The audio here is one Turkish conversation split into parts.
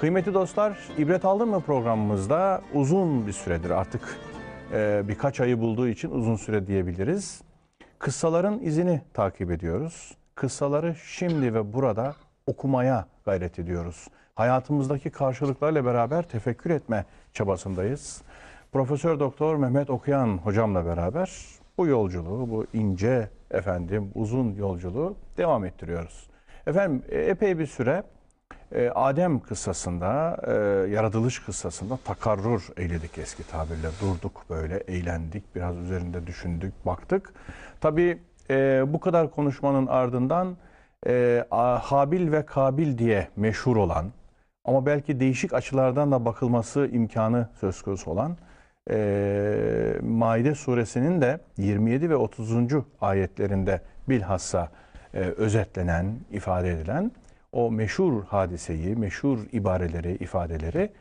Kıymetli dostlar, ibret aldın mı programımızda uzun bir süredir artık e, birkaç ayı bulduğu için uzun süre diyebiliriz. Kıssaların izini takip ediyoruz. Kıssaları şimdi ve burada okumaya gayret ediyoruz. Hayatımızdaki karşılıklarla beraber tefekkür etme çabasındayız. Profesör Doktor Mehmet Okuyan hocamla beraber bu yolculuğu, bu ince efendim uzun yolculuğu devam ettiriyoruz. Efendim e, epey bir süre e, Adem kıssasında, e, yaratılış kıssasında takarrur eyledik eski tabirle. Durduk böyle, eğlendik, biraz üzerinde düşündük, baktık. Tabii e, bu kadar konuşmanın ardından Habil ve Kabil diye meşhur olan ama belki değişik açılardan da bakılması imkanı söz konusu olan e, Maide suresinin de 27 ve 30. ayetlerinde bilhassa özetlenen, ifade edilen o meşhur hadiseyi, meşhur ibareleri, ifadeleri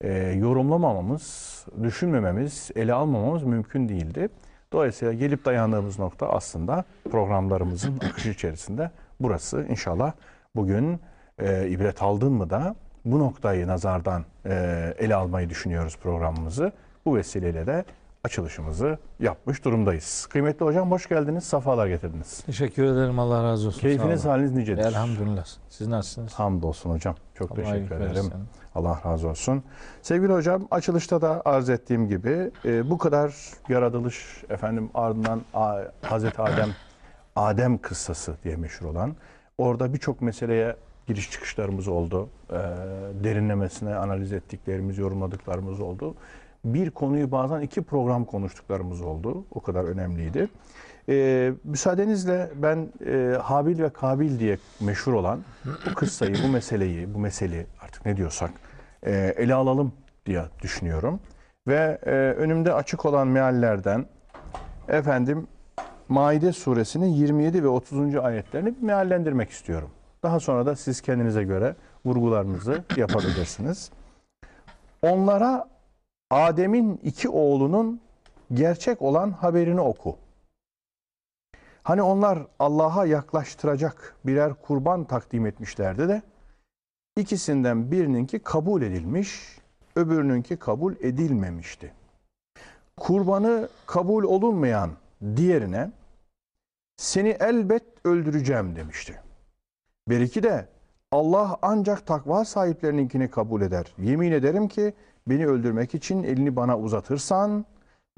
e, yorumlamamamız, düşünmememiz, ele almamamız mümkün değildi. Dolayısıyla gelip dayandığımız nokta aslında programlarımızın akışı içerisinde burası. İnşallah bugün e, ibret aldın mı da bu noktayı nazardan e, ele almayı düşünüyoruz programımızı. Bu vesileyle de açılışımızı yapmış durumdayız. Kıymetli hocam hoş geldiniz, safalar getirdiniz. Teşekkür ederim. Allah razı olsun. Keyfiniz, haliniz nicedir? Elhamdülillah. Siz nasılsınız? Hamdolsun hocam. Çok Allah teşekkür ederim. versin. Allah razı olsun. Sevgili hocam açılışta da arz ettiğim gibi e, bu kadar yaratılış efendim ardından A- Hazreti Adem Adem kıssası diye meşhur olan orada birçok meseleye giriş çıkışlarımız oldu. E, derinlemesine analiz ettiklerimiz, yorumladıklarımız oldu. Bir konuyu bazen iki program konuştuklarımız oldu. O kadar önemliydi. E, müsaadenizle ben e, Habil ve Kabil diye meşhur olan bu kıssayı, bu meseleyi, bu meseleyi artık ne diyorsak e, ele alalım diye düşünüyorum. Ve e, önümde açık olan meallerden efendim Maide suresinin 27 ve 30. ayetlerini bir meallendirmek istiyorum. Daha sonra da siz kendinize göre vurgularınızı yapabilirsiniz. Onlara Adem'in iki oğlunun gerçek olan haberini oku. Hani onlar Allah'a yaklaştıracak birer kurban takdim etmişlerdi de ikisinden birininki kabul edilmiş, öbürününki kabul edilmemişti. Kurbanı kabul olunmayan diğerine seni elbet öldüreceğim demişti. Beriki de Allah ancak takva sahiplerininkini kabul eder. Yemin ederim ki beni öldürmek için elini bana uzatırsan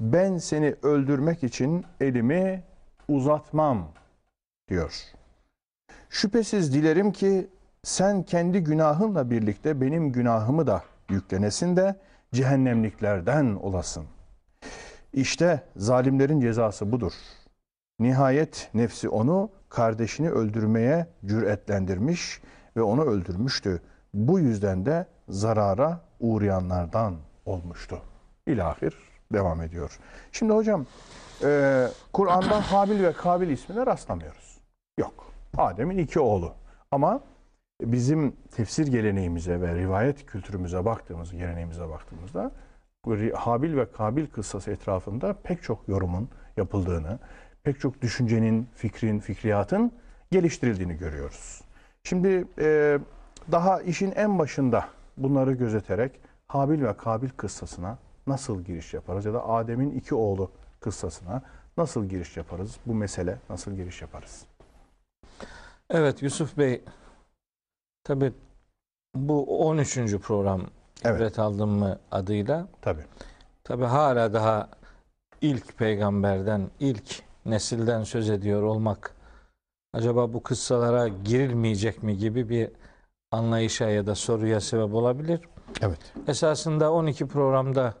ben seni öldürmek için elimi uzatmam diyor. Şüphesiz dilerim ki sen kendi günahınla birlikte benim günahımı da yüklenesin de cehennemliklerden olasın. İşte zalimlerin cezası budur. Nihayet nefsi onu kardeşini öldürmeye cüretlendirmiş ve onu öldürmüştü. Bu yüzden de zarara uğrayanlardan olmuştu. İlahir devam ediyor. Şimdi hocam e, Kur'an'da Habil ve Kabil ismine rastlamıyoruz. Yok. Adem'in iki oğlu. Ama bizim tefsir geleneğimize ve rivayet kültürümüze baktığımız, geleneğimize baktığımızda Habil ve Kabil kıssası etrafında pek çok yorumun yapıldığını, pek çok düşüncenin, fikrin, fikriyatın geliştirildiğini görüyoruz. Şimdi e, daha işin en başında bunları gözeterek Habil ve Kabil kıssasına nasıl giriş yaparız ya da Adem'in iki oğlu kıssasına nasıl giriş yaparız? Bu mesele nasıl giriş yaparız? Evet Yusuf Bey. Tabi bu 13. program Evet. İbret Aldım mı adıyla. Tabii. Tabi hala daha ilk peygamberden, ilk nesilden söz ediyor olmak acaba bu kıssalara girilmeyecek mi gibi bir anlayışa ya da soruya sebep olabilir. Evet. Esasında 12 programda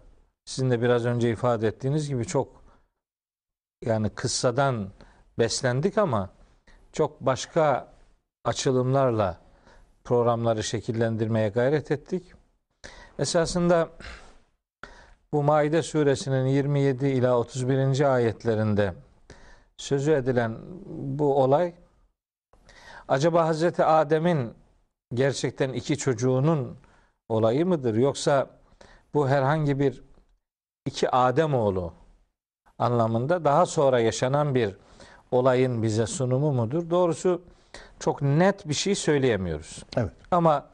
sizin de biraz önce ifade ettiğiniz gibi çok yani kıssadan beslendik ama çok başka açılımlarla programları şekillendirmeye gayret ettik. Esasında bu Maide suresinin 27 ila 31. ayetlerinde sözü edilen bu olay acaba Hazreti Adem'in gerçekten iki çocuğunun olayı mıdır yoksa bu herhangi bir iki Adem oğlu anlamında daha sonra yaşanan bir olayın bize sunumu mudur? Doğrusu çok net bir şey söyleyemiyoruz. Evet. Ama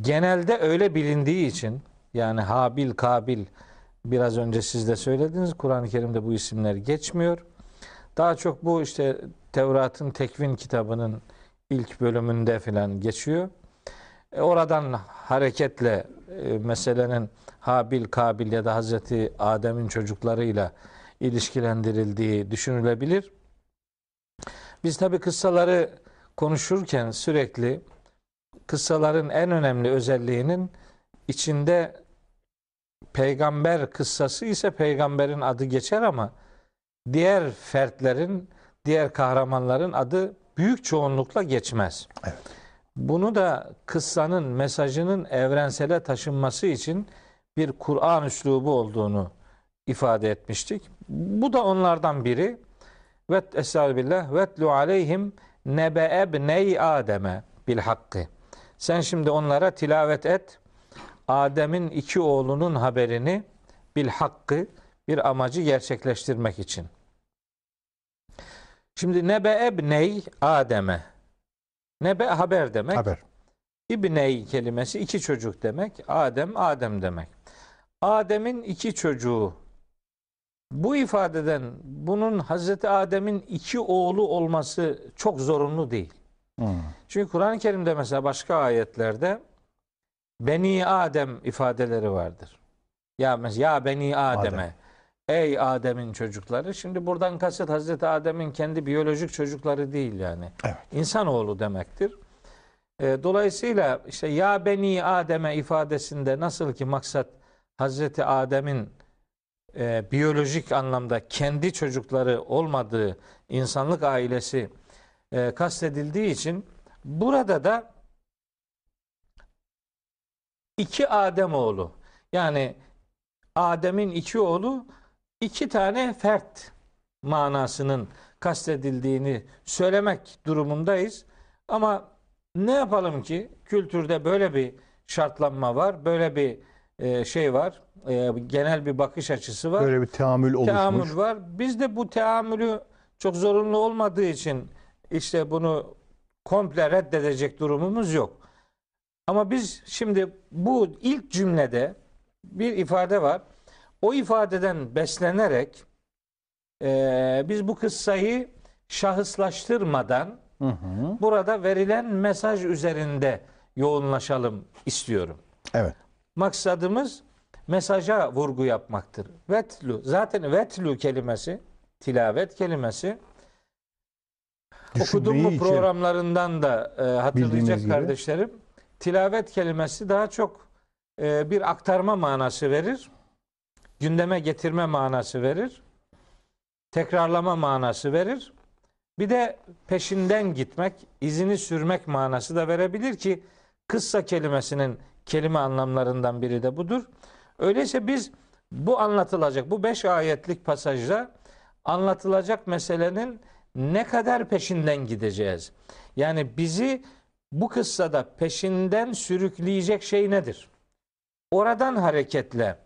genelde öyle bilindiği için yani Habil, Kabil biraz önce siz de söylediniz. Kur'an-ı Kerim'de bu isimler geçmiyor. Daha çok bu işte Tevrat'ın tekvin kitabının ilk bölümünde filan geçiyor. E, oradan hareketle e, meselenin Habil, Kabil ya da Hazreti Adem'in çocuklarıyla ilişkilendirildiği düşünülebilir. Biz tabi kıssaları konuşurken sürekli kıssaların en önemli özelliğinin içinde peygamber kıssası ise peygamberin adı geçer ama diğer fertlerin, diğer kahramanların adı büyük çoğunlukla geçmez. Evet. Bunu da kıssanın mesajının evrensele taşınması için bir Kur'an üslubu olduğunu ifade etmiştik. Bu da onlardan biri. Ve estağfirullah vetlu aleyhim nebe ebney Adem'e bil hakkı. Sen şimdi onlara tilavet et. Adem'in iki oğlunun haberini bil hakkı bir amacı gerçekleştirmek için. Şimdi nebe ebney Adem'e. Nebe haber demek. Haber. İbney kelimesi iki çocuk demek. Adem, Adem demek. Adem'in iki çocuğu. Bu ifadeden bunun Hazreti Adem'in iki oğlu olması çok zorunlu değil. Hmm. Çünkü Kur'an-ı Kerim'de mesela başka ayetlerde Beni Adem ifadeleri vardır. Ya mesela ya Beni Adem'e. Adem. Ey Adem'in çocukları. Şimdi buradan kasıt Hazreti Adem'in kendi biyolojik çocukları değil yani. Evet. İnsanoğlu demektir. E, dolayısıyla işte ya Beni Adem'e ifadesinde nasıl ki maksat Hazreti Adem'in e, biyolojik anlamda kendi çocukları olmadığı insanlık ailesi e, kastedildiği için burada da iki Adem oğlu yani Adem'in iki oğlu iki tane fert manasının kastedildiğini söylemek durumundayız. Ama ne yapalım ki kültürde böyle bir şartlanma var, böyle bir e, şey var, e, genel bir bakış açısı var, Böyle bir teamül oluşmuş. teamül var. Biz de bu teamülü çok zorunlu olmadığı için işte bunu komple reddedecek durumumuz yok. Ama biz şimdi bu ilk cümlede bir ifade var. O ifadeden beslenerek e, biz bu kıssayı şahıslaştırmadan Hı hı. burada verilen mesaj üzerinde yoğunlaşalım istiyorum. Evet. Maksadımız mesaja vurgu yapmaktır. Vetlu zaten vetlu kelimesi tilavet kelimesi okudum Düşünmeyi programlarından da e, hatırlayacak gibi. kardeşlerim. Tilavet kelimesi daha çok e, bir aktarma manası verir. Gündeme getirme manası verir. Tekrarlama manası verir. Bir de peşinden gitmek, izini sürmek manası da verebilir ki kıssa kelimesinin kelime anlamlarından biri de budur. Öyleyse biz bu anlatılacak, bu beş ayetlik pasajda anlatılacak meselenin ne kadar peşinden gideceğiz? Yani bizi bu kıssada peşinden sürükleyecek şey nedir? Oradan hareketle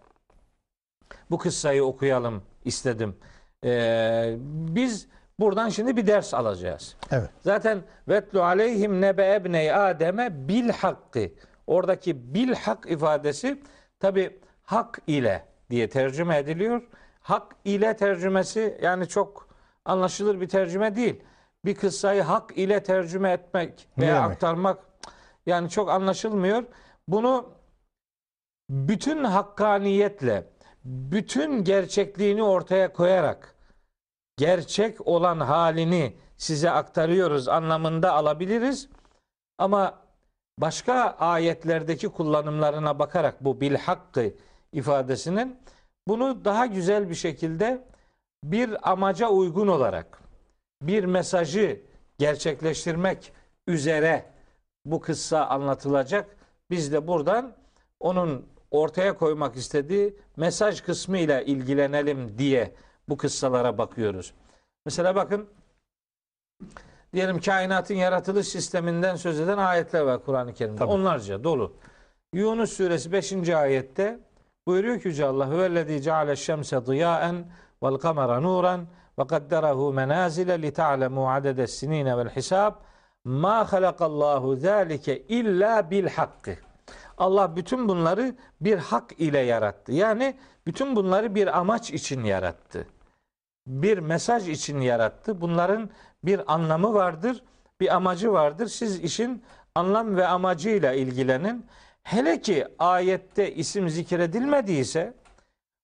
bu kıssayı okuyalım istedim. Ee, biz buradan şimdi bir ders alacağız. Evet. Zaten vetlu aleyhim nebe ebney Adem'e bil hakkı. Oradaki bil hak ifadesi tabi hak ile diye tercüme ediliyor. Hak ile tercümesi yani çok anlaşılır bir tercüme değil. Bir kıssayı hak ile tercüme etmek Ne veya demek? aktarmak yani çok anlaşılmıyor. Bunu bütün hakkaniyetle, bütün gerçekliğini ortaya koyarak gerçek olan halini size aktarıyoruz anlamında alabiliriz. Ama başka ayetlerdeki kullanımlarına bakarak bu bil hakkı ifadesinin bunu daha güzel bir şekilde bir amaca uygun olarak bir mesajı gerçekleştirmek üzere bu kıssa anlatılacak. Biz de buradan onun ortaya koymak istediği mesaj kısmıyla ilgilenelim diye bu kıssalara bakıyoruz. Mesela bakın diyelim kainatın yaratılış sisteminden söz eden ayetler var Kur'an-ı Kerim'de. Tabii. Onlarca dolu. Yunus suresi 5. ayette buyuruyor ki Yüce Allah huvellezî ceale şemse diyâen vel kamera nuran ve kadderahu menazile li ta'lemu adedes sinine vel hisab ma halakallahu zâlike illa bil hakkı. Allah bütün bunları bir hak ile yarattı. Yani bütün bunları bir amaç için yarattı. Bir mesaj için yarattı. Bunların bir anlamı vardır, bir amacı vardır. Siz işin anlam ve amacıyla ilgilenin. Hele ki ayette isim zikredilmediyse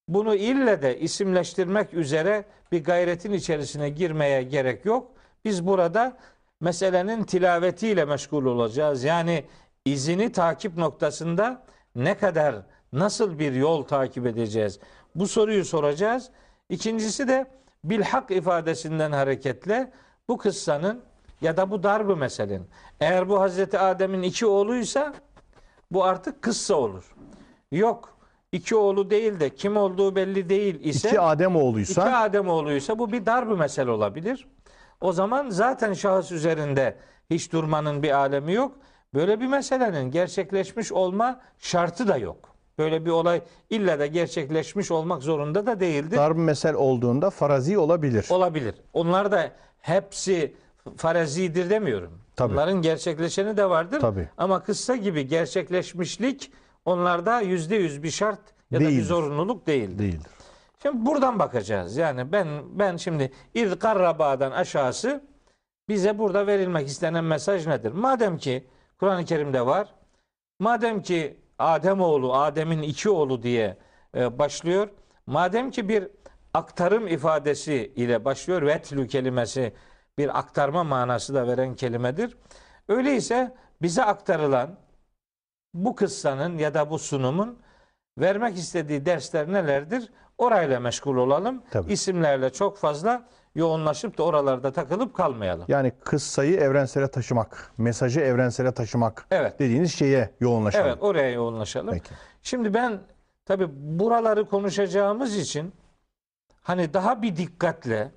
bunu ille de isimleştirmek üzere bir gayretin içerisine girmeye gerek yok. Biz burada meselenin tilavetiyle meşgul olacağız. Yani izini takip noktasında ne kadar nasıl bir yol takip edeceğiz? Bu soruyu soracağız. İkincisi de bilhak ifadesinden hareketle bu kıssanın ya da bu darbı meselenin eğer bu Hazreti Adem'in iki oğluysa bu artık kıssa olur. Yok iki oğlu değil de kim olduğu belli değil ise İki Adem oğluysa İki Adem oğluysa bu bir darb mesele olabilir. O zaman zaten şahıs üzerinde hiç durmanın bir alemi yok. Böyle bir meselenin gerçekleşmiş olma şartı da yok. Böyle bir olay illa da gerçekleşmiş olmak zorunda da değildir. darb mesel olduğunda farazi olabilir. Olabilir. Onlar da hepsi farazidir demiyorum. Tabii. Onların gerçekleşeni de vardır. Tabii. Ama kıssa gibi gerçekleşmişlik onlarda yüzde yüz bir şart ya da bir Değildir. zorunluluk değildir. Değildir. Şimdi buradan bakacağız. Yani ben ben şimdi iz karrabadan aşağısı bize burada verilmek istenen mesaj nedir? Madem ki Kur'an-ı Kerim'de var. Madem ki Adem oğlu, Adem'in iki oğlu diye e, başlıyor. Madem ki bir aktarım ifadesi ile başlıyor. Vetlü kelimesi bir aktarma manası da veren kelimedir. Öyleyse bize aktarılan bu kıssanın ya da bu sunumun vermek istediği dersler nelerdir? Orayla meşgul olalım. Tabii. İsimlerle çok fazla yoğunlaşıp da oralarda takılıp kalmayalım. Yani kıssayı evrensele taşımak, mesajı evrensele taşımak Evet. dediğiniz şeye yoğunlaşalım. Evet, oraya yoğunlaşalım. Peki. Şimdi ben tabi buraları konuşacağımız için hani daha bir dikkatle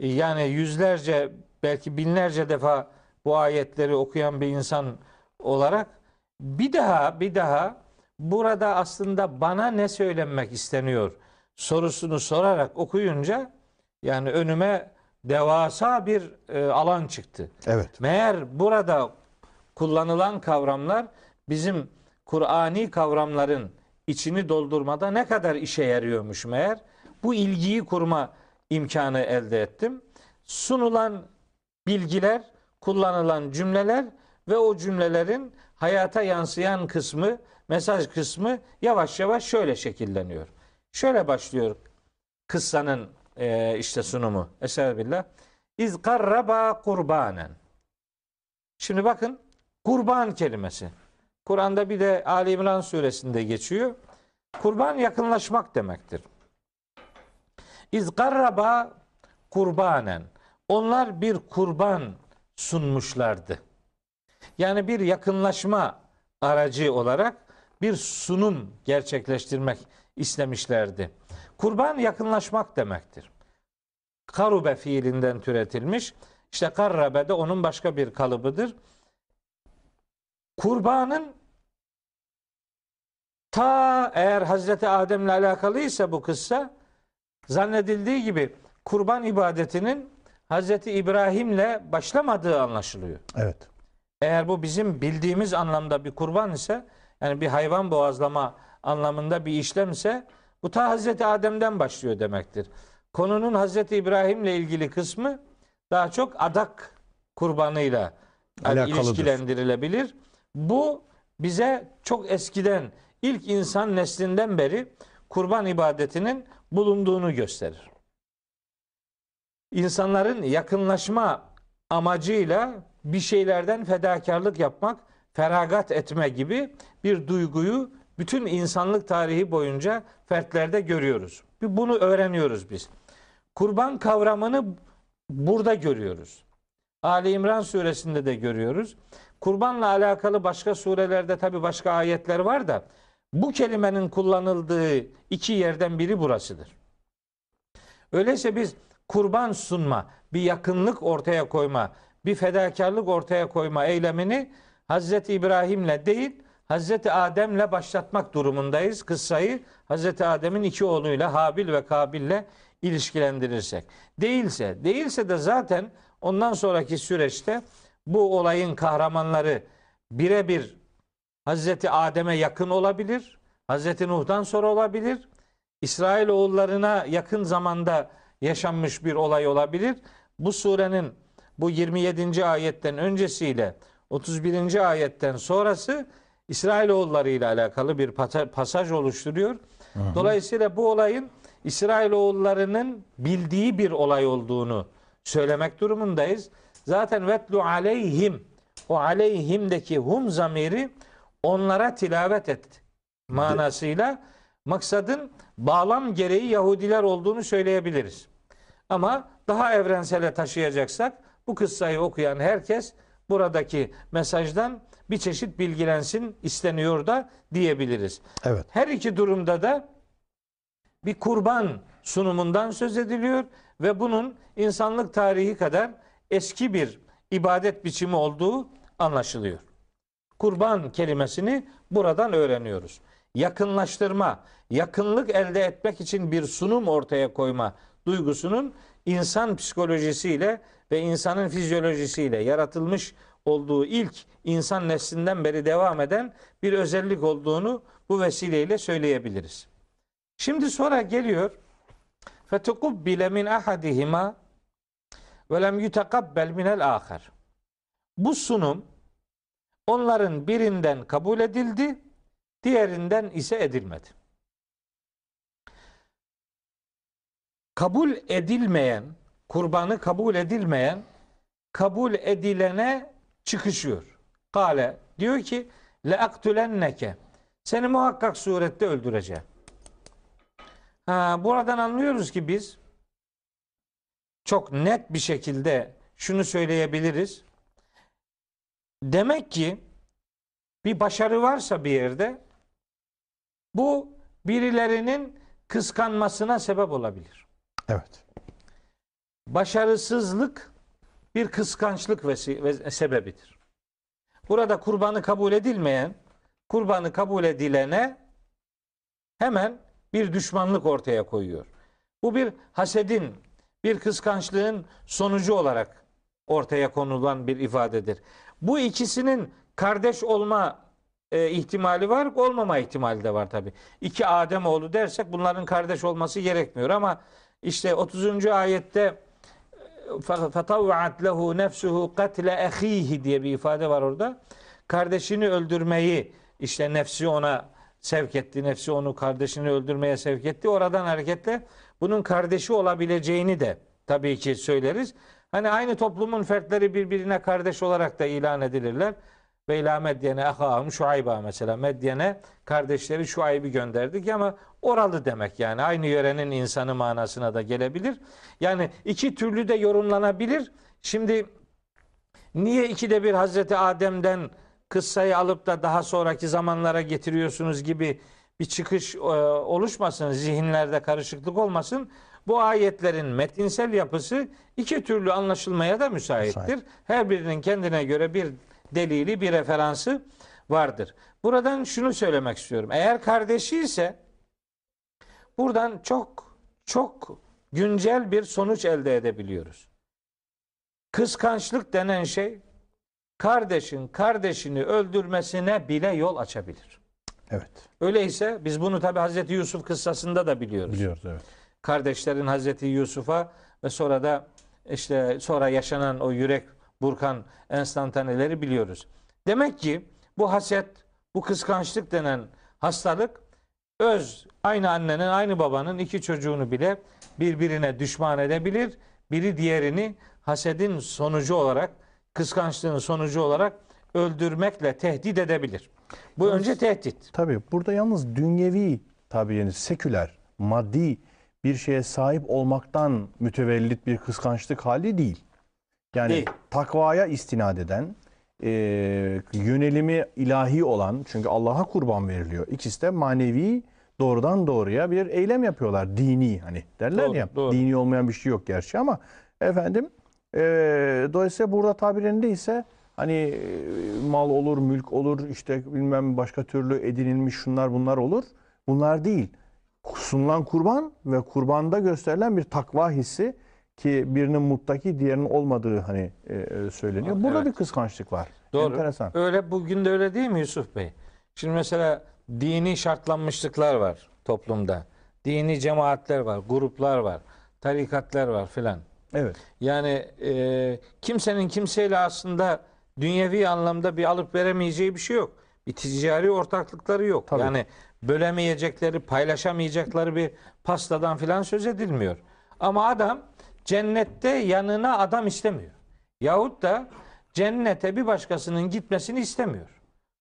e, yani yüzlerce belki binlerce defa bu ayetleri okuyan bir insan olarak bir daha bir daha burada aslında bana ne söylenmek isteniyor sorusunu sorarak okuyunca yani önüme devasa bir e, alan çıktı. Evet. Meğer burada kullanılan kavramlar bizim Kur'ani kavramların içini doldurmada ne kadar işe yarıyormuş meğer. Bu ilgiyi kurma imkanı elde ettim. Sunulan bilgiler, kullanılan cümleler ve o cümlelerin hayata yansıyan kısmı, mesaj kısmı yavaş yavaş şöyle şekilleniyor. Şöyle başlıyor kıssanın e, işte sunumu. Estağfirullah. İz karraba kurbanen. Şimdi bakın kurban kelimesi. Kur'an'da bir de Ali İmran suresinde geçiyor. Kurban yakınlaşmak demektir. İz karraba kurbanen. Onlar bir kurban sunmuşlardı. Yani bir yakınlaşma aracı olarak bir sunum gerçekleştirmek istemişlerdi. Kurban yakınlaşmak demektir. Karube fiilinden türetilmiş. İşte karrabe de onun başka bir kalıbıdır. Kurbanın ta eğer Hazreti Adem'le alakalıysa bu kıssa zannedildiği gibi kurban ibadetinin Hazreti İbrahim'le başlamadığı anlaşılıyor. Evet. Eğer bu bizim bildiğimiz anlamda bir kurban ise yani bir hayvan boğazlama anlamında bir işlem ise bu ta Hazreti Adem'den başlıyor demektir. Konunun Hazreti İbrahim'le ilgili kısmı daha çok adak kurbanıyla yani ilişkilendirilebilir. Bu bize çok eskiden ilk insan neslinden beri kurban ibadetinin bulunduğunu gösterir. İnsanların yakınlaşma amacıyla bir şeylerden fedakarlık yapmak, feragat etme gibi bir duyguyu bütün insanlık tarihi boyunca fertlerde görüyoruz. Bunu öğreniyoruz biz. Kurban kavramını burada görüyoruz. Ali İmran suresinde de görüyoruz. Kurbanla alakalı başka surelerde tabi başka ayetler var da bu kelimenin kullanıldığı iki yerden biri burasıdır. Öyleyse biz kurban sunma, bir yakınlık ortaya koyma, bir fedakarlık ortaya koyma eylemini Hazreti İbrahim'le değil, Hazreti Adem'le başlatmak durumundayız. Kıssayı Hazreti Adem'in iki oğluyla Habil ve Kabil'le ilişkilendirirsek. Değilse, değilse de zaten ondan sonraki süreçte bu olayın kahramanları birebir Hazreti Adem'e yakın olabilir. Hazreti Nuh'tan sonra olabilir. İsrail oğullarına yakın zamanda yaşanmış bir olay olabilir. Bu surenin bu 27. ayetten öncesiyle 31. ayetten sonrası İsrail oğulları ile alakalı bir pasaj oluşturuyor. Dolayısıyla bu olayın İsrail oğullarının bildiği bir olay olduğunu söylemek durumundayız. Zaten vetlu aleyhim o aleyhimdeki hum zamiri onlara tilavet et manasıyla maksadın bağlam gereği Yahudiler olduğunu söyleyebiliriz. Ama daha evrensele taşıyacaksak bu kıssayı okuyan herkes buradaki mesajdan bir çeşit bilgilensin isteniyor da diyebiliriz. Evet. Her iki durumda da bir kurban sunumundan söz ediliyor ve bunun insanlık tarihi kadar eski bir ibadet biçimi olduğu anlaşılıyor. Kurban kelimesini buradan öğreniyoruz. Yakınlaştırma, yakınlık elde etmek için bir sunum ortaya koyma duygusunun insan psikolojisiyle ve insanın fizyolojisiyle yaratılmış olduğu ilk insan neslinden beri devam eden bir özellik olduğunu bu vesileyle söyleyebiliriz. Şimdi sonra geliyor. Fetukubbile min ahadihima ve lem yutakabbel minel ahar. Bu sunum onların birinden kabul edildi, diğerinden ise edilmedi. Kabul edilmeyen, kurbanı kabul edilmeyen, kabul edilene çıkışıyor. Kale diyor ki le aktulenneke seni muhakkak surette öldüreceğim. Ha, buradan anlıyoruz ki biz çok net bir şekilde şunu söyleyebiliriz. Demek ki bir başarı varsa bir yerde bu birilerinin kıskanmasına sebep olabilir. Evet. Başarısızlık bir kıskançlık ve sebebidir. Burada kurbanı kabul edilmeyen, kurbanı kabul edilene hemen bir düşmanlık ortaya koyuyor. Bu bir hasedin, bir kıskançlığın sonucu olarak ortaya konulan bir ifadedir. Bu ikisinin kardeş olma e, ihtimali var, olmama ihtimali de var tabi. İki Adem oğlu dersek bunların kardeş olması gerekmiyor ama işte 30. ayette فَتَوَّعَتْ لَهُ نَفْسُهُ قَتْلَ اَخ۪يهِ diye bir ifade var orada. Kardeşini öldürmeyi işte nefsi ona sevk etti. Nefsi onu kardeşini öldürmeye sevk etti. Oradan hareketle bunun kardeşi olabileceğini de tabii ki söyleriz. Hani aynı toplumun fertleri birbirine kardeş olarak da ilan edilirler. Ve ilâ medyene ehâhum şuayba mesela. Medyene kardeşleri Şuayb'i gönderdik ama oralı demek yani. Aynı yörenin insanı manasına da gelebilir. Yani iki türlü de yorumlanabilir. Şimdi niye ikide bir Hazreti Adem'den kıssayı alıp da daha sonraki zamanlara getiriyorsunuz gibi bir çıkış e, oluşmasın, zihinlerde karışıklık olmasın. Bu ayetlerin metinsel yapısı iki türlü anlaşılmaya da müsaittir. Müsait. Her birinin kendine göre bir delili, bir referansı vardır. Buradan şunu söylemek istiyorum. Eğer kardeşi ise buradan çok çok güncel bir sonuç elde edebiliyoruz. Kıskançlık denen şey kardeşin kardeşini öldürmesine bile yol açabilir. Evet. Öyleyse biz bunu tabi Hazreti Yusuf kıssasında da biliyoruz. Biliyoruz evet. Kardeşlerin Hazreti Yusuf'a ve sonra da işte sonra yaşanan o yürek burkan enstantaneleri biliyoruz. Demek ki bu haset, bu kıskançlık denen hastalık öz aynı annenin aynı babanın iki çocuğunu bile birbirine düşman edebilir. Biri diğerini hasedin sonucu olarak, kıskançlığın sonucu olarak öldürmekle tehdit edebilir. Bu önce tehdit. Tabii burada yalnız dünyevi tabii yani seküler, maddi bir şeye sahip olmaktan mütevellit bir kıskançlık hali değil. Yani Değil. takvaya istinad eden, e, yönelimi ilahi olan çünkü Allah'a kurban veriliyor. İkisi de manevi doğrudan doğruya bir eylem yapıyorlar. Dini hani derler Doğru, ya. doğru. Dini olmayan bir şey yok gerçi ama efendim e, dolayısıyla burada tabirinde ise hani e, mal olur, mülk olur, işte bilmem başka türlü edinilmiş şunlar bunlar olur. Bunlar değil. Sunulan kurban ve kurbanda gösterilen bir takva hissi ki birinin muttaki diğerinin olmadığı hani e, e, söyleniyor. Burada Evet. bir kıskançlık var. Doğru. Enteresan. Öyle bugün de öyle değil mi Yusuf Bey? Şimdi mesela dini şartlanmışlıklar var toplumda. Dini cemaatler var, gruplar var, tarikatlar var filan. Evet. Yani e, kimsenin kimseyle aslında dünyevi anlamda bir alıp veremeyeceği bir şey yok. Bir ticari ortaklıkları yok. Tabii. Yani bölemeyecekleri, paylaşamayacakları bir pastadan filan söz edilmiyor. Ama adam cennette yanına adam istemiyor. Yahut da cennete bir başkasının gitmesini istemiyor.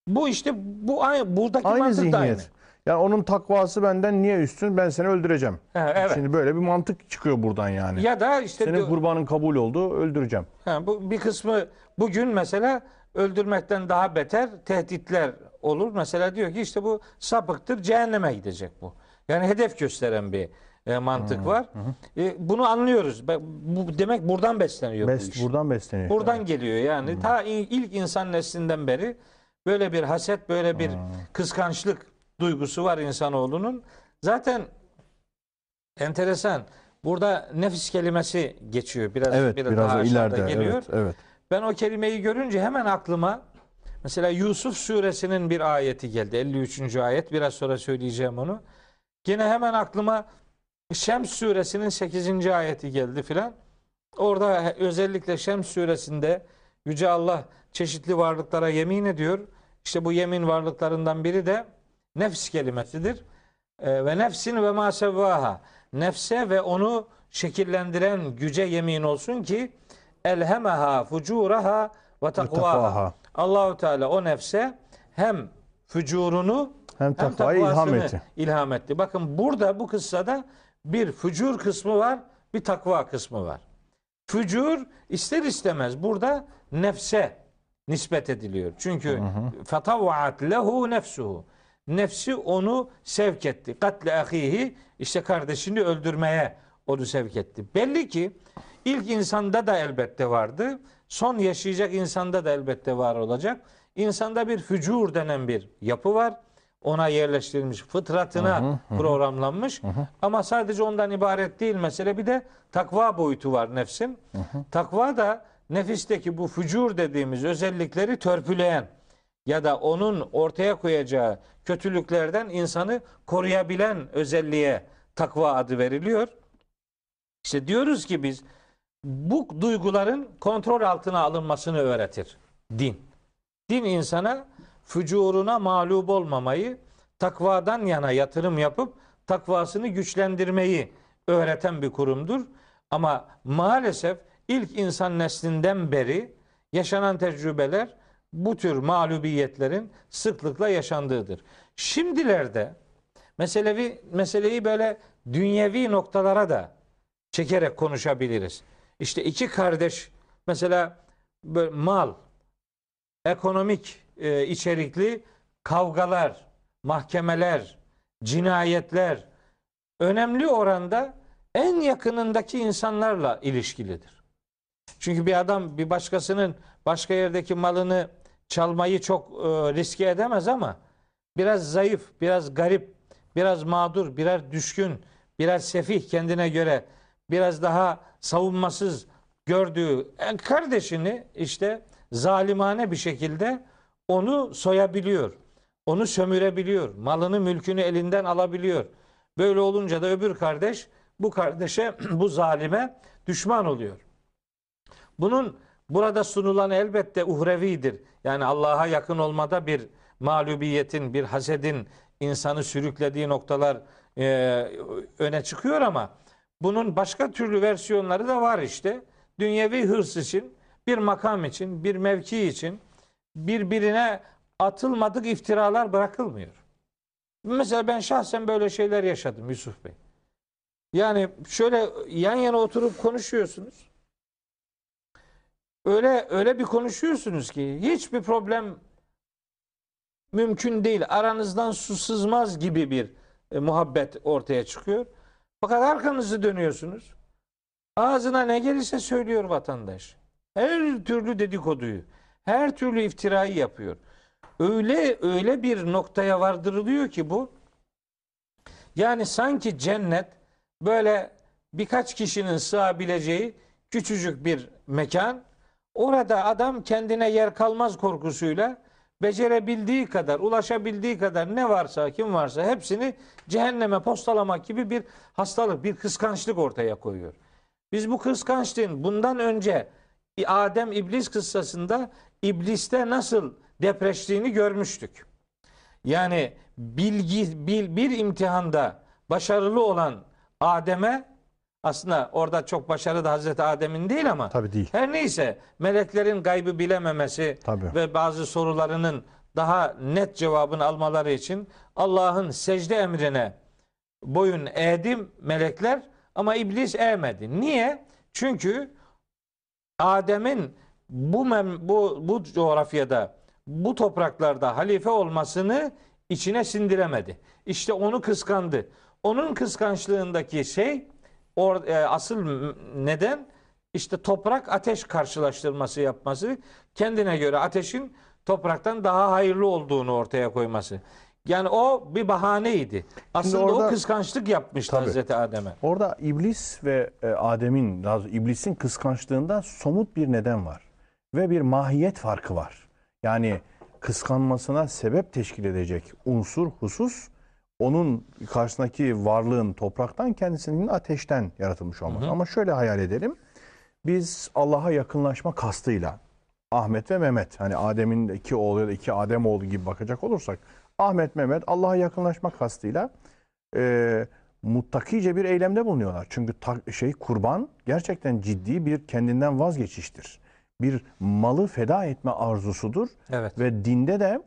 Bu işte bu aynı buradaki Aynı mantık da aynı. zihniyet. Yani onun takvası benden niye üstün? Ben seni öldüreceğim. Ha, evet. Şimdi böyle bir mantık çıkıyor buradan yani. Ya da işte Senin kurbanın kabul oldu, öldüreceğim. Ha, bu bir kısmı bugün mesela öldürmekten daha beter tehditler olur. Mesela diyor ki işte bu sapıktır, cehenneme gidecek bu. Yani hedef gösteren bir e, mantık var. E, bunu anlıyoruz. Bu demek buradan besleniyor bu Bes, iş. buradan besleniyor. Buradan geliyor yani. Ta i- ilk insan neslinden beri böyle bir haset, böyle bir kıskançlık duygusu var insanoğlunun. Zaten enteresan. Burada nefis kelimesi geçiyor. Biraz Evet, biraz, biraz, daha ileride. geliyor. Evet, evet. Ben o kelimeyi görünce hemen aklıma mesela Yusuf suresinin bir ayeti geldi. 53. ayet. Biraz sonra söyleyeceğim onu. Yine hemen aklıma Şems suresinin 8. ayeti geldi filan. Orada özellikle Şems suresinde Yüce Allah çeşitli varlıklara yemin ediyor. İşte bu yemin varlıklarından biri de nefs kelimesidir. Ee, ve nefsin ve ma sevvaha. Nefse ve onu şekillendiren güce yemin olsun ki elhemeha fucuraha ve takvaha. Allahu Teala o nefse hem fücurunu Hem takvayı ilham etti. ilham etti. Bakın burada bu kıssada bir fücur kısmı var, bir takva kısmı var. Fücur ister istemez burada nefse nispet ediliyor. Çünkü fetavvaat lehu nefsuhu. Nefsi onu sevk etti. Katle ahihi işte kardeşini öldürmeye onu sevk etti. Belli ki ilk insanda da elbette vardı. Son yaşayacak insanda da elbette var olacak. İnsanda bir fücur denen bir yapı var. Ona yerleştirilmiş, fıtratına programlanmış. Ama sadece ondan ibaret değil mesele. Bir de takva boyutu var nefsin. Takva da nefisteki bu fücur dediğimiz özellikleri törpüleyen ya da onun ortaya koyacağı kötülüklerden insanı koruyabilen özelliğe takva adı veriliyor. İşte diyoruz ki biz bu duyguların kontrol altına alınmasını öğretir din. Din insana fücuruna mağlup olmamayı, takvadan yana yatırım yapıp takvasını güçlendirmeyi öğreten bir kurumdur. Ama maalesef ilk insan neslinden beri yaşanan tecrübeler bu tür mağlubiyetlerin sıklıkla yaşandığıdır. Şimdilerde meselevi meseleyi böyle dünyevi noktalara da çekerek konuşabiliriz. İşte iki kardeş mesela mal, ekonomik e, içerikli kavgalar, mahkemeler, cinayetler önemli oranda en yakınındaki insanlarla ilişkilidir. Çünkü bir adam bir başkasının başka yerdeki malını çalmayı çok e, riske edemez ama biraz zayıf, biraz garip, biraz mağdur, biraz düşkün, biraz sefih kendine göre, biraz daha savunmasız gördüğü en kardeşini işte zalimane bir şekilde onu soyabiliyor. Onu sömürebiliyor. Malını, mülkünü elinden alabiliyor. Böyle olunca da öbür kardeş bu kardeşe, bu zalime düşman oluyor. Bunun burada sunulan elbette uhrevidir. Yani Allah'a yakın olmada bir mağlubiyetin, bir hasedin insanı sürüklediği noktalar e, öne çıkıyor ama bunun başka türlü versiyonları da var işte. Dünyevi hırs için, bir makam için, bir mevki için birbirine atılmadık iftiralar bırakılmıyor. Mesela ben şahsen böyle şeyler yaşadım Yusuf Bey. Yani şöyle yan yana oturup konuşuyorsunuz. Öyle öyle bir konuşuyorsunuz ki hiçbir problem mümkün değil. Aranızdan su sızmaz gibi bir e, muhabbet ortaya çıkıyor. Fakat arkanızı dönüyorsunuz. Ağzına ne gelirse söylüyor vatandaş. Her türlü dedikoduyu, her türlü iftirayı yapıyor. Öyle öyle bir noktaya vardırılıyor ki bu. Yani sanki cennet böyle birkaç kişinin sığabileceği küçücük bir mekan. Orada adam kendine yer kalmaz korkusuyla becerebildiği kadar, ulaşabildiği kadar ne varsa, kim varsa hepsini cehenneme postalamak gibi bir hastalık, bir kıskançlık ortaya koyuyor. Biz bu kıskançlığın bundan önce Adem İblis kıssasında ibliste nasıl depreştiğini görmüştük. Yani bilgi bil, bir imtihanda başarılı olan Adem'e aslında orada çok başarılı da Hazreti Adem'in değil ama Tabii değil. her neyse meleklerin gaybı bilememesi Tabii. ve bazı sorularının daha net cevabını almaları için Allah'ın secde emrine boyun eğdim melekler ama iblis eğmedi. Niye? Çünkü Adem'in bu mem, bu bu coğrafyada bu topraklarda halife olmasını içine sindiremedi. İşte onu kıskandı. Onun kıskançlığındaki şey or, e, asıl neden işte toprak ateş karşılaştırması yapması, kendine göre ateşin topraktan daha hayırlı olduğunu ortaya koyması. Yani o bir bahaneydi. Aslında orada- o kıskançlık yapmıştı Tabii. Hazreti Adem'e. Orada iblis ve e, Adem'in, iblisin kıskançlığında somut bir neden var. Ve bir mahiyet farkı var. Yani kıskanmasına sebep teşkil edecek unsur, husus onun karşısındaki varlığın topraktan kendisinin ateşten yaratılmış olması. Ama şöyle hayal edelim. Biz Allah'a yakınlaşma kastıyla Ahmet ve Mehmet hani Adem'in iki oğlu ya da iki Adem oğlu gibi bakacak olursak Ahmet Mehmet Allah'a yakınlaşma kastıyla e, muttakice bir eylemde bulunuyorlar. Çünkü ta- şey kurban gerçekten ciddi bir kendinden vazgeçiştir. Bir malı feda etme arzusudur Evet. ve dinde de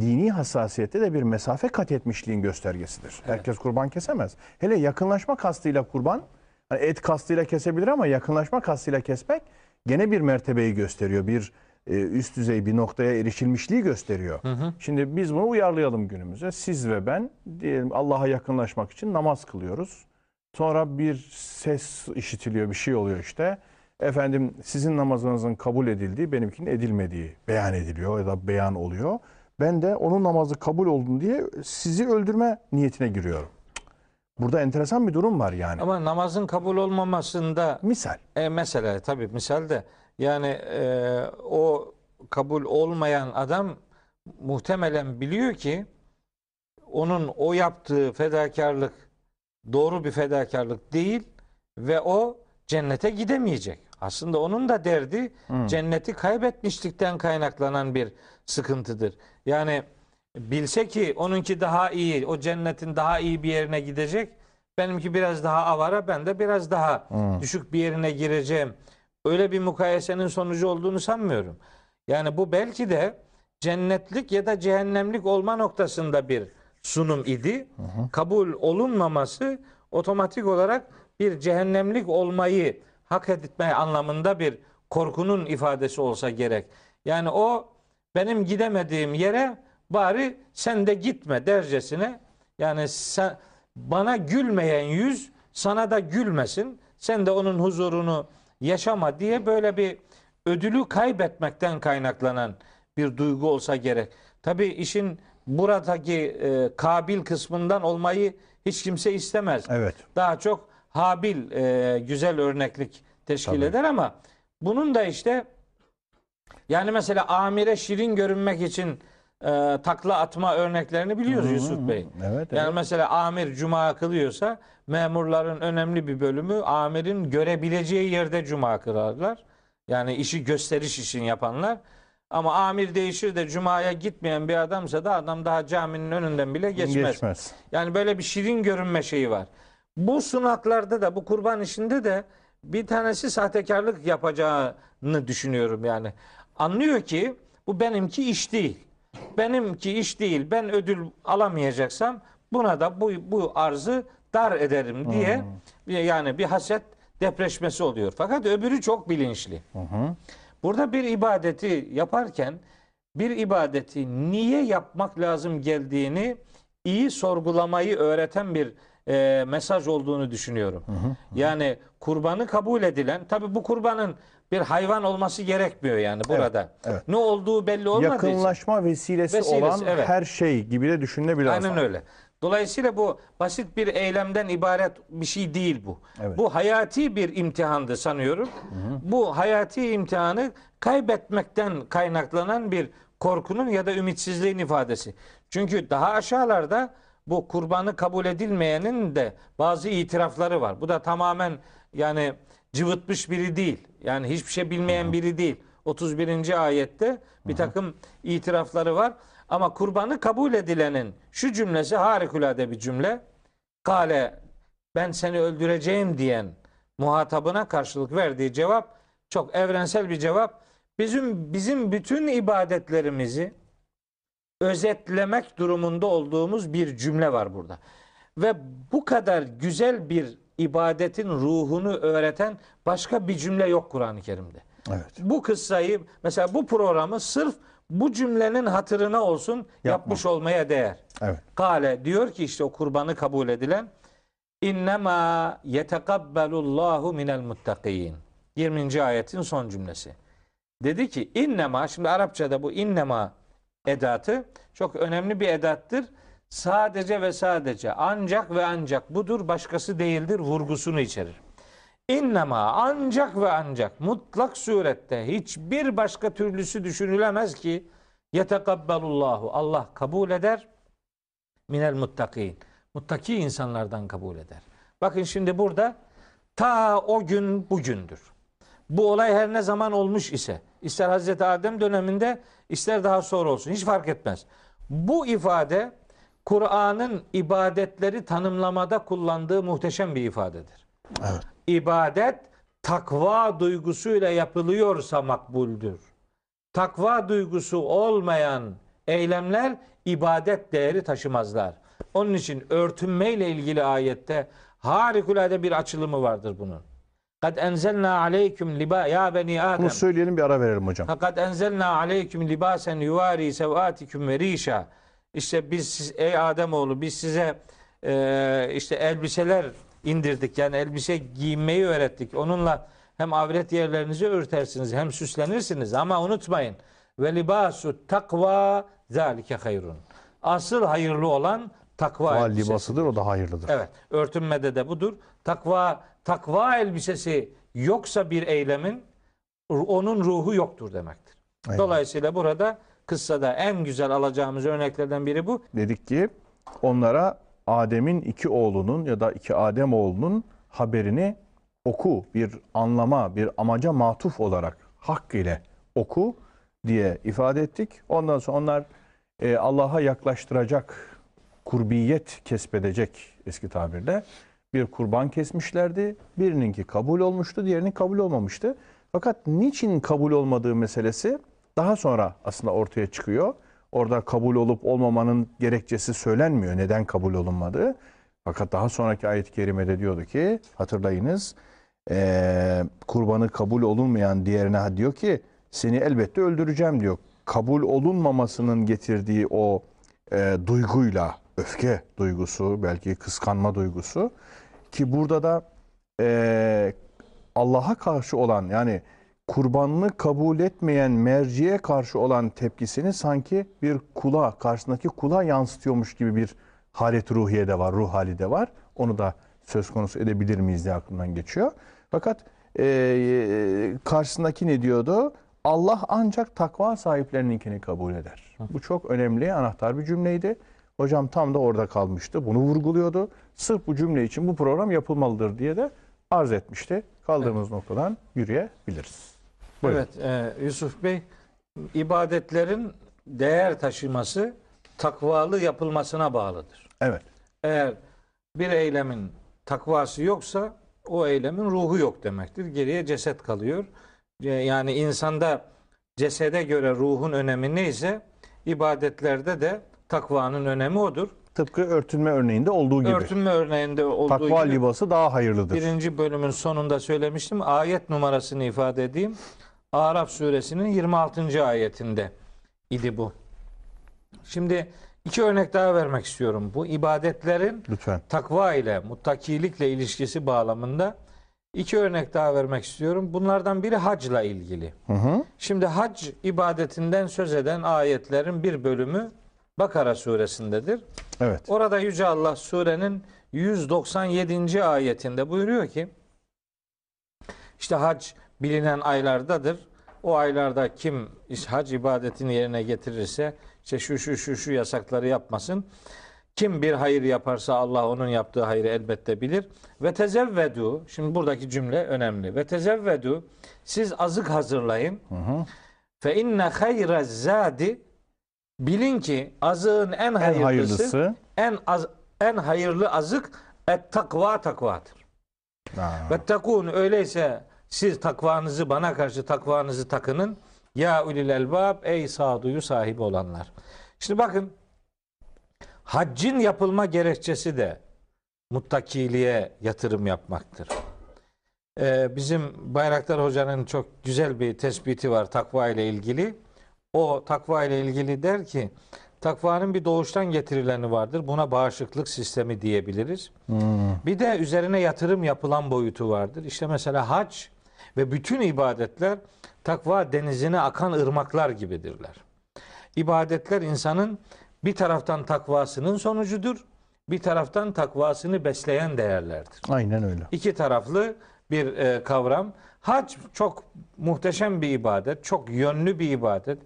dini hassasiyette de bir mesafe kat etmişliğin göstergesidir. Herkes kurban kesemez. Hele yakınlaşma kastıyla kurban, hani et kastıyla kesebilir ama yakınlaşma kastıyla kesmek gene bir mertebeyi gösteriyor. Bir e, üst düzey bir noktaya erişilmişliği gösteriyor. Şimdi biz bunu uyarlayalım günümüze. Siz ve ben diyelim Allah'a yakınlaşmak için namaz kılıyoruz. Sonra bir ses işitiliyor, bir şey oluyor işte. Efendim sizin namazınızın kabul edildiği, benimkinin edilmediği beyan ediliyor ya da beyan oluyor. Ben de onun namazı kabul oldu diye sizi öldürme niyetine giriyorum. Burada enteresan bir durum var yani. Ama namazın kabul olmamasında Misal. E, mesela tabii misal de yani e, o kabul olmayan adam muhtemelen biliyor ki onun o yaptığı fedakarlık doğru bir fedakarlık değil ve o cennete gidemeyecek. Aslında onun da derdi cenneti kaybetmişlikten kaynaklanan bir sıkıntıdır. Yani bilse ki onunki daha iyi, o cennetin daha iyi bir yerine gidecek. Benimki biraz daha avara, ben de biraz daha düşük bir yerine gireceğim. Öyle bir mukayesenin sonucu olduğunu sanmıyorum. Yani bu belki de cennetlik ya da cehennemlik olma noktasında bir sunum idi. Kabul olunmaması otomatik olarak bir cehennemlik olmayı hak etme anlamında bir korkunun ifadesi olsa gerek. Yani o benim gidemediğim yere bari sen de gitme dercesine yani sen, bana gülmeyen yüz sana da gülmesin. Sen de onun huzurunu yaşama diye böyle bir ödülü kaybetmekten kaynaklanan bir duygu olsa gerek. Tabii işin buradaki e, kabil kısmından olmayı hiç kimse istemez. Evet. Daha çok Habil e, güzel örneklik teşkil Tabii. eder ama bunun da işte yani mesela amire şirin görünmek için e, takla atma örneklerini biliyoruz Yusuf Bey. Evet, Yani evet. mesela amir cuma kılıyorsa memurların önemli bir bölümü amirin görebileceği yerde cuma kılarlar. Yani işi gösteriş için yapanlar. Ama amir değişir de cumaya gitmeyen bir adamsa da adam daha caminin önünden bile geçmez. Geçmez. Yani böyle bir şirin görünme şeyi var. Bu sunaklarda da bu kurban işinde de bir tanesi sahtekarlık yapacağını düşünüyorum yani. Anlıyor ki bu benimki iş değil. Benimki iş değil. Ben ödül alamayacaksam buna da bu bu arzı dar ederim diye yani bir haset depreşmesi oluyor. Fakat öbürü çok bilinçli. Burada bir ibadeti yaparken bir ibadeti niye yapmak lazım geldiğini iyi sorgulamayı öğreten bir e, mesaj olduğunu düşünüyorum. Yani kurbanı kabul edilen, tabi bu kurbanın bir hayvan olması gerekmiyor yani burada. evet. Ne olduğu belli olmadığı için. Yakınlaşma vesilesi, Vesilesi, olan evet. her şey gibi de düşünülebilir Aynen aslında. öyle. Dolayısıyla bu basit bir eylemden ibaret bir şey değil bu. Evet. Bu hayati bir imtihandı sanıyorum. Bu hayati imtihanı kaybetmekten kaynaklanan bir korkunun ya da ümitsizliğin ifadesi. Çünkü daha aşağılarda bu kurbanı kabul edilmeyenin de bazı itirafları var. Bu da tamamen yani cıvıtmış biri değil. Yani hiçbir şey bilmeyen biri değil. 31. ayette bir takım itirafları var. Ama kurbanı kabul edilenin şu cümlesi harikulade bir cümle. Kale ben seni öldüreceğim diyen muhatabına karşılık verdiği cevap çok evrensel bir cevap. Bizim bizim bütün ibadetlerimizi özetlemek durumunda olduğumuz bir cümle var burada. Ve bu kadar güzel bir ibadetin ruhunu öğreten başka bir cümle yok Kur'an-ı Kerim'de. Evet. Bu kıssayı mesela bu programı sırf bu cümlenin hatırına olsun yapmış olmaya değer. Evet. Kale diyor ki işte o kurbanı kabul edilen innema yetekabbalullahu minel muttakin. 20. ayetin son cümlesi. Dedi ki innema şimdi Arapçada bu innema edatı çok önemli bir edattır. Sadece ve sadece ancak ve ancak budur başkası değildir vurgusunu içerir. İnnema ancak ve ancak mutlak surette hiçbir başka türlüsü düşünülemez ki yetekabbalullahu Allah kabul eder minel muttakin. Muttaki insanlardan kabul eder. Bakın şimdi burada ta o gün bugündür. Bu olay her ne zaman olmuş ise, ister Hazreti Adem döneminde, ister daha sonra olsun, hiç fark etmez. Bu ifade Kur'an'ın ibadetleri tanımlamada kullandığı muhteşem bir ifadedir. Evet. İbadet takva duygusuyla yapılıyorsa makbuldür. Takva duygusu olmayan eylemler ibadet değeri taşımazlar. Onun için örtünmeyle ilgili ayette harikulade bir açılımı vardır bunun. Kad enzelna aleyküm liba ya beni Adem. Bunu söyleyelim bir ara verelim hocam. Fakat enzelna aleyküm libasen yuvari sevatikum ve rişa. İşte biz siz- ey Ademoğlu biz size e, işte elbiseler indirdik. Yani elbise giyinmeyi öğrettik. Onunla hem avret yerlerinizi örtersiniz hem süslenirsiniz ama unutmayın. Ve libasu takva zalike hayrun. Asıl hayırlı olan takva Val elbisesi. libasıdır o da hayırlıdır. Evet. Örtünmede de budur. Takva takva elbisesi yoksa bir eylemin onun ruhu yoktur demektir. Eyvallah. Dolayısıyla burada kıssada en güzel alacağımız örneklerden biri bu. Dedik ki onlara Adem'in iki oğlunun ya da iki Adem oğlunun haberini oku. Bir anlama, bir amaca matuf olarak hak ile oku diye ifade ettik. Ondan sonra onlar e, Allah'a yaklaştıracak, kurbiyet kesbedecek eski tabirle bir kurban kesmişlerdi. Birininki kabul olmuştu, diğerinin kabul olmamıştı. Fakat niçin kabul olmadığı meselesi daha sonra aslında ortaya çıkıyor. Orada kabul olup olmamanın gerekçesi söylenmiyor. Neden kabul olunmadığı. Fakat daha sonraki ayet-i kerimede diyordu ki hatırlayınız eee, kurbanı kabul olunmayan diğerine diyor ki seni elbette öldüreceğim diyor. Kabul olunmamasının getirdiği o eee, duyguyla öfke duygusu belki kıskanma duygusu ki burada da eee, Allah'a karşı olan yani kurbanını kabul etmeyen merciye karşı olan tepkisini sanki bir kula, karşısındaki kula yansıtıyormuş gibi bir halet ruhiye de var, ruh hali de var. Onu da söz konusu edebilir miyiz diye aklımdan geçiyor. Fakat e, karşısındaki ne diyordu? Allah ancak takva sahiplerininkini kabul eder. Bu çok önemli, anahtar bir cümleydi. Hocam tam da orada kalmıştı. Bunu vurguluyordu. Sırf bu cümle için bu program yapılmalıdır diye de arz etmişti. Kaldığımız noktadan yürüyebiliriz. Buyurun. Evet e, Yusuf Bey ibadetlerin değer taşıması takvalı yapılmasına bağlıdır. Evet. Eğer bir eylemin takvası yoksa o eylemin ruhu yok demektir. Geriye ceset kalıyor. E, Yani insanda cesede göre ruhun önemi neyse ibadetlerde de takvanın önemi odur. Tıpkı örtünme örneğinde olduğu gibi. Örtünme örneğinde olduğu Takva gibi libası daha hayırlıdır. birinci bölümün sonunda söylemiştim. Ayet numarasını ifade edeyim. Araf suresinin 26. ayetinde idi bu. Şimdi iki örnek daha vermek istiyorum. Bu ibadetlerin Lütfen. takva ile, muttakilikle ilişkisi bağlamında iki örnek daha vermek istiyorum. Bunlardan biri hacla ilgili. Hı hı. Şimdi hac ibadetinden söz eden ayetlerin bir bölümü Bakara suresindedir. Evet. Orada Yüce Allah surenin 197. ayetinde buyuruyor ki işte hac bilinen aylardadır. o aylarda kim hac ibadetini yerine getirirse işte şu şu şu şu yasakları yapmasın. Kim bir hayır yaparsa Allah onun yaptığı hayrı elbette bilir. Ve tezevvedu. Şimdi buradaki cümle önemli. Ve tezevvedu. Siz azık hazırlayın. Fe inne hayre zadi. Bilin ki azığın en En hayırlısı, hayırlısı. en az, en hayırlı azık et takva takvadır. Ve takun öyleyse siz takvanızı bana karşı takvanızı takının. Ya ulil elbab ey sağduyu sahibi olanlar. Şimdi bakın haccın yapılma gerekçesi de muttakiliğe yatırım yapmaktır. Ee, bizim Bayraktar Hoca'nın çok güzel bir tespiti var takva ile ilgili. O takva ile ilgili der ki takvanın bir doğuştan getirileni vardır. Buna bağışıklık sistemi diyebiliriz. Bir de üzerine yatırım yapılan boyutu vardır. İşte mesela hac ve bütün ibadetler takva denizine akan ırmaklar gibidirler. İbadetler insanın bir taraftan takvasının sonucudur, bir taraftan takvasını besleyen değerlerdir. Aynen öyle. İki taraflı bir e, kavram. Hac çok muhteşem bir ibadet, çok yönlü bir ibadet.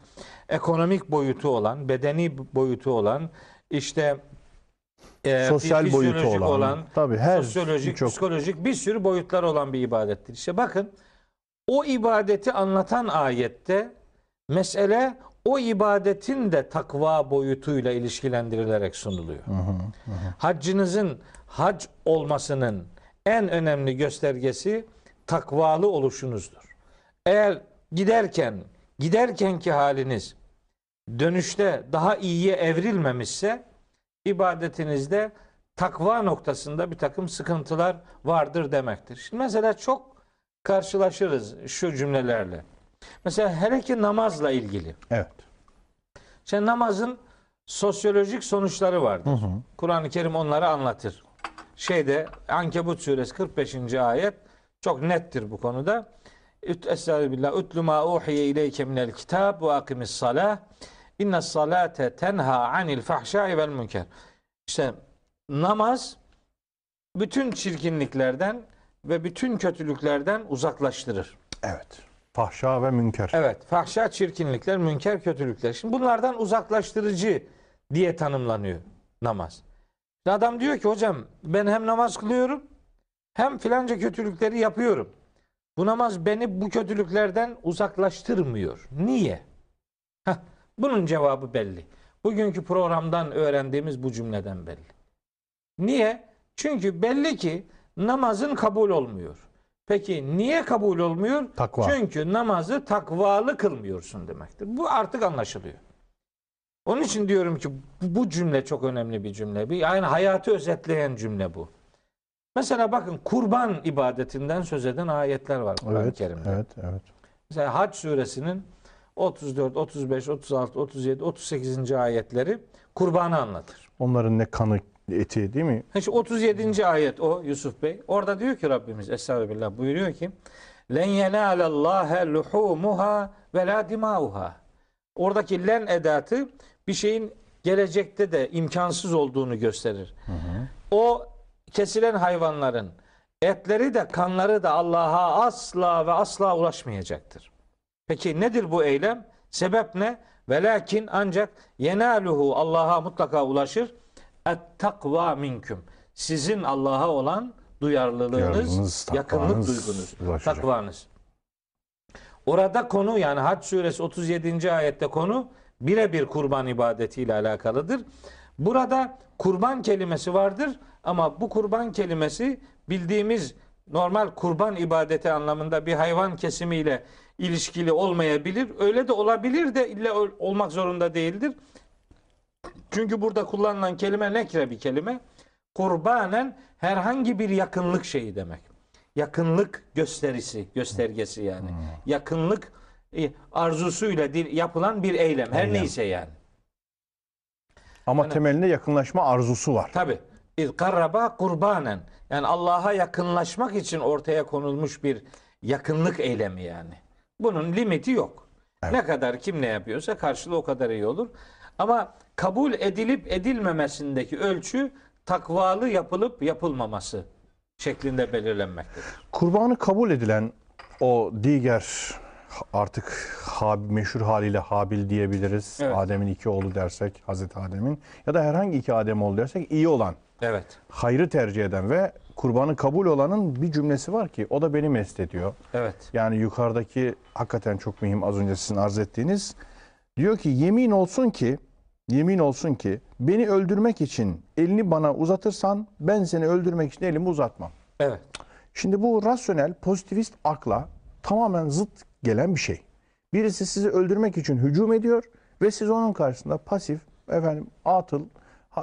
Ekonomik boyutu olan, bedeni boyutu olan, işte e, Sosyal boyutu fizyolojik olan, tabii her sosyolojik, birçok- psikolojik bir sürü boyutlar olan bir ibadettir. İşte bakın o ibadeti anlatan ayette mesele o ibadetin de takva boyutuyla ilişkilendirilerek sunuluyor. Haccınızın hac olmasının en önemli göstergesi takvalı oluşunuzdur. Eğer giderken giderkenki haliniz dönüşte daha iyiye evrilmemişse ibadetinizde takva noktasında bir takım sıkıntılar vardır demektir. Şimdi mesela çok karşılaşırız şu cümlelerle. Mesela hele ki namazla ilgili. Evet. Şimdi namazın sosyolojik sonuçları vardır. Kur'an-ı Kerim onları anlatır. Şeyde Ankebut suresi 45. ayet çok nettir bu konuda. Estağfirullah. Utlu ma uhiye ileyke minel kitab ve akimis salah. İnne salate tenha anil fahşai vel münker. İşte namaz bütün çirkinliklerden ve bütün kötülüklerden uzaklaştırır. Evet. Fahşa ve münker. Evet, fahşa çirkinlikler, münker kötülükler. Şimdi bunlardan uzaklaştırıcı diye tanımlanıyor namaz. Adam diyor ki hocam ben hem namaz kılıyorum hem filanca kötülükleri yapıyorum. Bu namaz beni bu kötülüklerden uzaklaştırmıyor. Niye? Heh, bunun cevabı belli. Bugünkü programdan öğrendiğimiz bu cümleden belli. Niye? Çünkü belli ki namazın kabul olmuyor. Peki niye kabul olmuyor? Takva. Çünkü namazı takvalı kılmıyorsun demektir. Bu artık anlaşılıyor. Onun için diyorum ki bu cümle çok önemli bir cümle. Bir yani hayatı özetleyen cümle bu. Mesela bakın kurban ibadetinden söz eden ayetler var Kur'an-ı Evet. Kerim'de. Evet. Evet. Mesela Hac suresinin 34, 35, 36, 37, 38. ayetleri kurbanı anlatır. Onların ne kanı eti değil mi? İşte 37. ayet o Yusuf Bey. Orada diyor ki Rabbimiz Estağfirullah buyuruyor ki len yenalallâhe luhumuha ve la dimauha. Oradaki len edatı bir şeyin gelecekte de imkansız olduğunu gösterir. O kesilen hayvanların etleri de kanları da Allah'a asla ve asla ulaşmayacaktır. Peki nedir bu eylem? Sebep ne? Velakin ancak yenaluhu Allah'a mutlaka ulaşır. Et takva minküm. Sizin Allah'a olan duyarlılığınız, yakınlık duygunuz, ulaşacak. takvanız. Orada konu yani Hac suresi 37. ayette konu birebir kurban ibadetiyle alakalıdır. Burada kurban kelimesi vardır ama bu kurban kelimesi bildiğimiz normal kurban ibadeti anlamında bir hayvan kesimiyle ilişkili olmayabilir. Öyle de olabilir de illa ol- olmak zorunda değildir. Çünkü burada kullanılan kelime nekre bir kelime. Kurbanen herhangi bir yakınlık şeyi demek. Yakınlık gösterisi, göstergesi yani. Yakınlık e, arzusuyla dil- yapılan bir eylem. Her Eylem. neyse yani. Ama Hani- temelinde yakınlaşma arzusu var. Tabi. İz karraba kurbanen. Yani Allah'a yakınlaşmak için ortaya konulmuş bir yakınlık eylemi yani. Bunun limiti yok. Evet. Ne kadar kim ne yapıyorsa karşılığı o kadar iyi olur. Ama kabul edilip edilmemesindeki ölçü takvalı yapılıp yapılmaması şeklinde belirlenmektedir. Kurbanı kabul edilen o diğer artık meşhur haliyle Habil diyebiliriz. Evet. Adem'in iki oğlu dersek, Hazreti Adem'in ya da herhangi iki Adem oğlu dersek iyi olan, Evet. hayrı tercih eden ve kurbanı kabul olanın bir cümlesi var ki o da beni mest ediyor. Evet. Yani yukarıdaki hakikaten çok mühim az önce sizin arz ettiğiniz. Diyor ki yemin olsun ki yemin olsun ki beni öldürmek için elini bana uzatırsan ben seni öldürmek için elimi uzatmam. Evet. Şimdi bu rasyonel pozitivist akla tamamen zıt gelen bir şey. Birisi sizi öldürmek için hücum ediyor ve siz onun karşısında pasif efendim atıl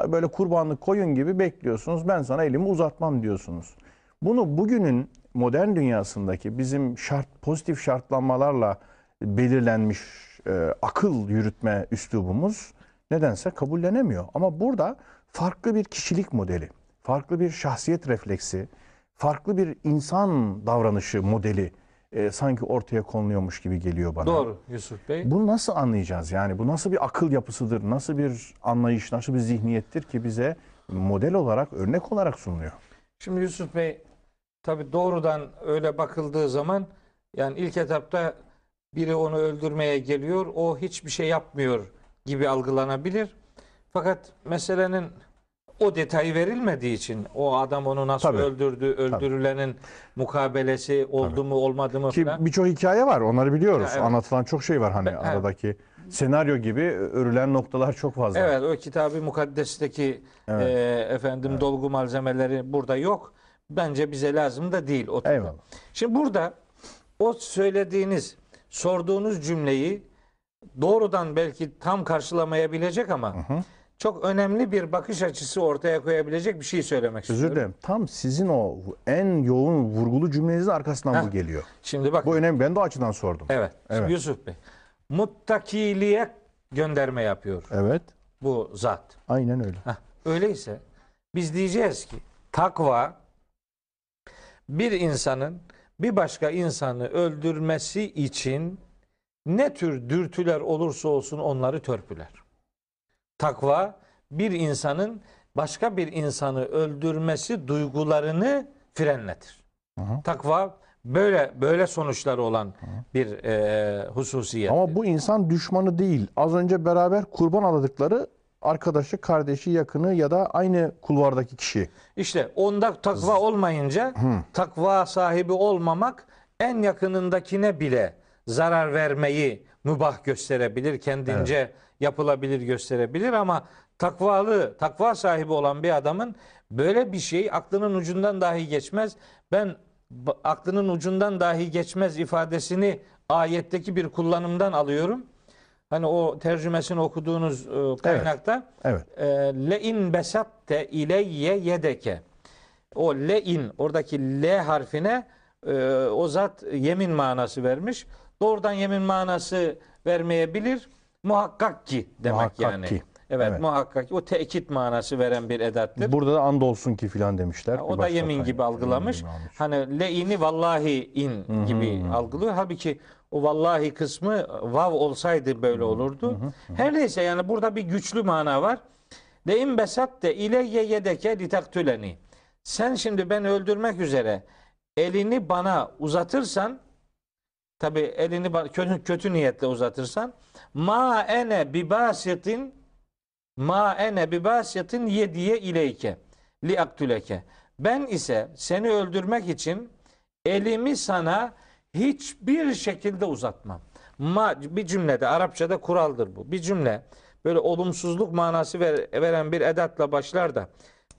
böyle kurbanlık koyun gibi bekliyorsunuz. Ben sana elimi uzatmam diyorsunuz. Bunu bugünün modern dünyasındaki bizim şart pozitif şartlanmalarla belirlenmiş e, akıl yürütme üslubumuz nedense kabullenemiyor. Ama burada farklı bir kişilik modeli, farklı bir şahsiyet refleksi, farklı bir insan davranışı modeli e, sanki ortaya konuluyormuş gibi geliyor bana. Doğru Yusuf Bey. Bunu nasıl anlayacağız? Yani bu nasıl bir akıl yapısıdır? Nasıl bir anlayış, nasıl bir zihniyettir ki bize model olarak, örnek olarak sunuluyor? Şimdi Yusuf Bey tabi doğrudan öyle bakıldığı zaman yani ilk etapta biri onu öldürmeye geliyor o hiçbir şey yapmıyor gibi algılanabilir. Fakat meselenin o detayı verilmediği için o adam onu nasıl Tabii. öldürdü, öldürülenin mukabelesi oldu mu olmadı mı Ki falan. birçok hikaye var, onları biliyoruz. Ya, evet. Anlatılan çok şey var hani Evet. aradaki. Senaryo gibi örülen noktalar çok fazla. Evet o kitabı mukaddesteki Evet. e, efendim dolgu malzemeleri burada yok. Bence bize lazım da değil o. Eyvallah. Şimdi burada o söylediğiniz, sorduğunuz cümleyi doğrudan belki tam karşılamayabilecek ama çok önemli bir bakış açısı ortaya koyabilecek bir şey söylemek Özür istiyorum. dilerim. Tam sizin o en yoğun vurgulu cümlenizin arkasından Heh. bu geliyor. Şimdi bak. Bu önemli. Ben de o açıdan sordum. Evet. Şimdi Evet. Yusuf Bey. Muttakiliğe gönderme yapıyor Evet. bu zat. Aynen öyle. Heh, öyleyse biz diyeceğiz ki takva bir insanın bir başka insanı öldürmesi için ne tür dürtüler olursa olsun onları törpüler. Takva bir insanın başka bir insanı öldürmesi duygularını frenletir. Hı hı. Takva böyle böyle sonuçları olan bir e, hususiyet. Ama bu insan düşmanı değil. Az önce beraber kurban aladıkları arkadaşı, kardeşi, yakını ya da aynı kulvardaki kişi. İşte onda takva olmayınca takva sahibi olmamak en yakınındakine bile zarar vermeyi mübah gösterebilir. Kendince yapılabilir gösterebilir ama takvalı, takva sahibi olan bir adamın böyle bir şey aklının ucundan dahi geçmez. Ben aklının ucundan dahi geçmez ifadesini ayetteki bir kullanımdan alıyorum. Hani o tercümesini okuduğunuz e, kaynakta Evet. e, le in besatte ileyye yedeke. O le in oradaki L harfine e, o zat yemin manası vermiş. Doğrudan yemin manası vermeyebilir. Muhakkak ki demek Muhakkak yani. ki. Evet, Evet. muhakkak ki. O tekit manası veren bir edattır. Burada da andolsun ki filan demişler. Ha, o da yemin gibi algılamış. Yemin gibi. Hani le'ini vallahi in gibi algılıyor. Halbuki o vallahi kısmı vav olsaydı böyle olurdu. Her neyse yani burada bir güçlü mana var. Le in besatte ileyye yedeke litaktüleni. Sen şimdi beni öldürmek üzere elini bana uzatırsan tabi elini kötü, kötü niyetle uzatırsan ma ene bibasitin ma ene bibasitin yediye ileyke li aktüleke. Ben ise seni öldürmek için elimi sana hiçbir şekilde uzatmam. Ma bir cümlede Arapçada kuraldır bu. Bir cümle böyle olumsuzluk manası ver- veren bir edatla başlar da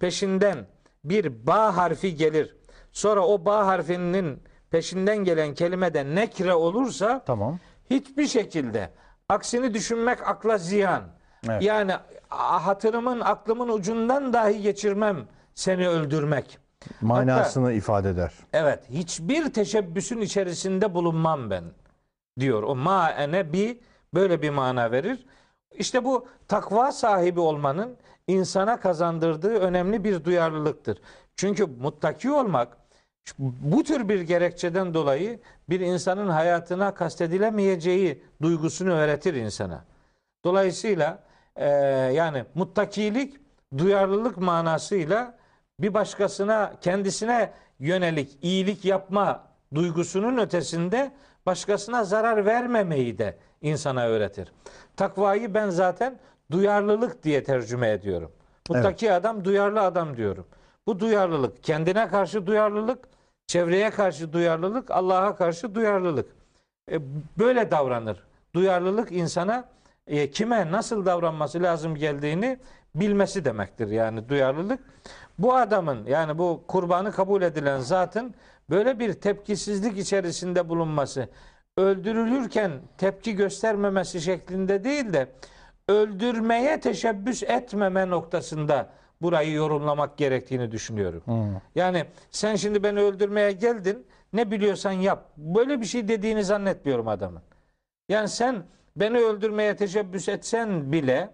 peşinden bir ba harfi gelir. Sonra o ba harfinin peşinden gelen kelimede nekre olursa Tamam. hiçbir şekilde aksini düşünmek akla ziyan. Evet. Yani hatırımın aklımın ucundan dahi geçirmem seni öldürmek. Manasını ifade eder. Evet, hiçbir teşebbüsün içerisinde bulunmam ben diyor. O ma ene bi böyle bir mana verir. İşte bu takva sahibi olmanın insana kazandırdığı önemli bir duyarlılıktır. Çünkü muttaki olmak bu tür bir gerekçeden dolayı bir insanın hayatına kastedilemeyeceği duygusunu öğretir insana. Dolayısıyla e, yani muttakilik duyarlılık manasıyla bir başkasına kendisine yönelik iyilik yapma duygusunun ötesinde başkasına zarar vermemeyi de insana öğretir. Takvayı ben zaten duyarlılık diye tercüme ediyorum. Muttaki adam duyarlı adam diyorum. Bu duyarlılık kendine karşı duyarlılık, çevreye karşı duyarlılık, Allah'a karşı duyarlılık. E, böyle davranır. Duyarlılık insana e, kime nasıl davranması lazım geldiğini bilmesi demektir. Yani duyarlılık. Bu adamın yani bu kurbanı kabul edilen zatın böyle bir tepkisizlik içerisinde bulunması, öldürülürken tepki göstermemesi şeklinde değil de öldürmeye teşebbüs etmeme noktasında burayı yorumlamak gerektiğini düşünüyorum. Yani sen şimdi beni öldürmeye geldin, ne biliyorsan yap. Böyle bir şey dediğini zannetmiyorum adamın. Yani sen beni öldürmeye teşebbüs etsen bile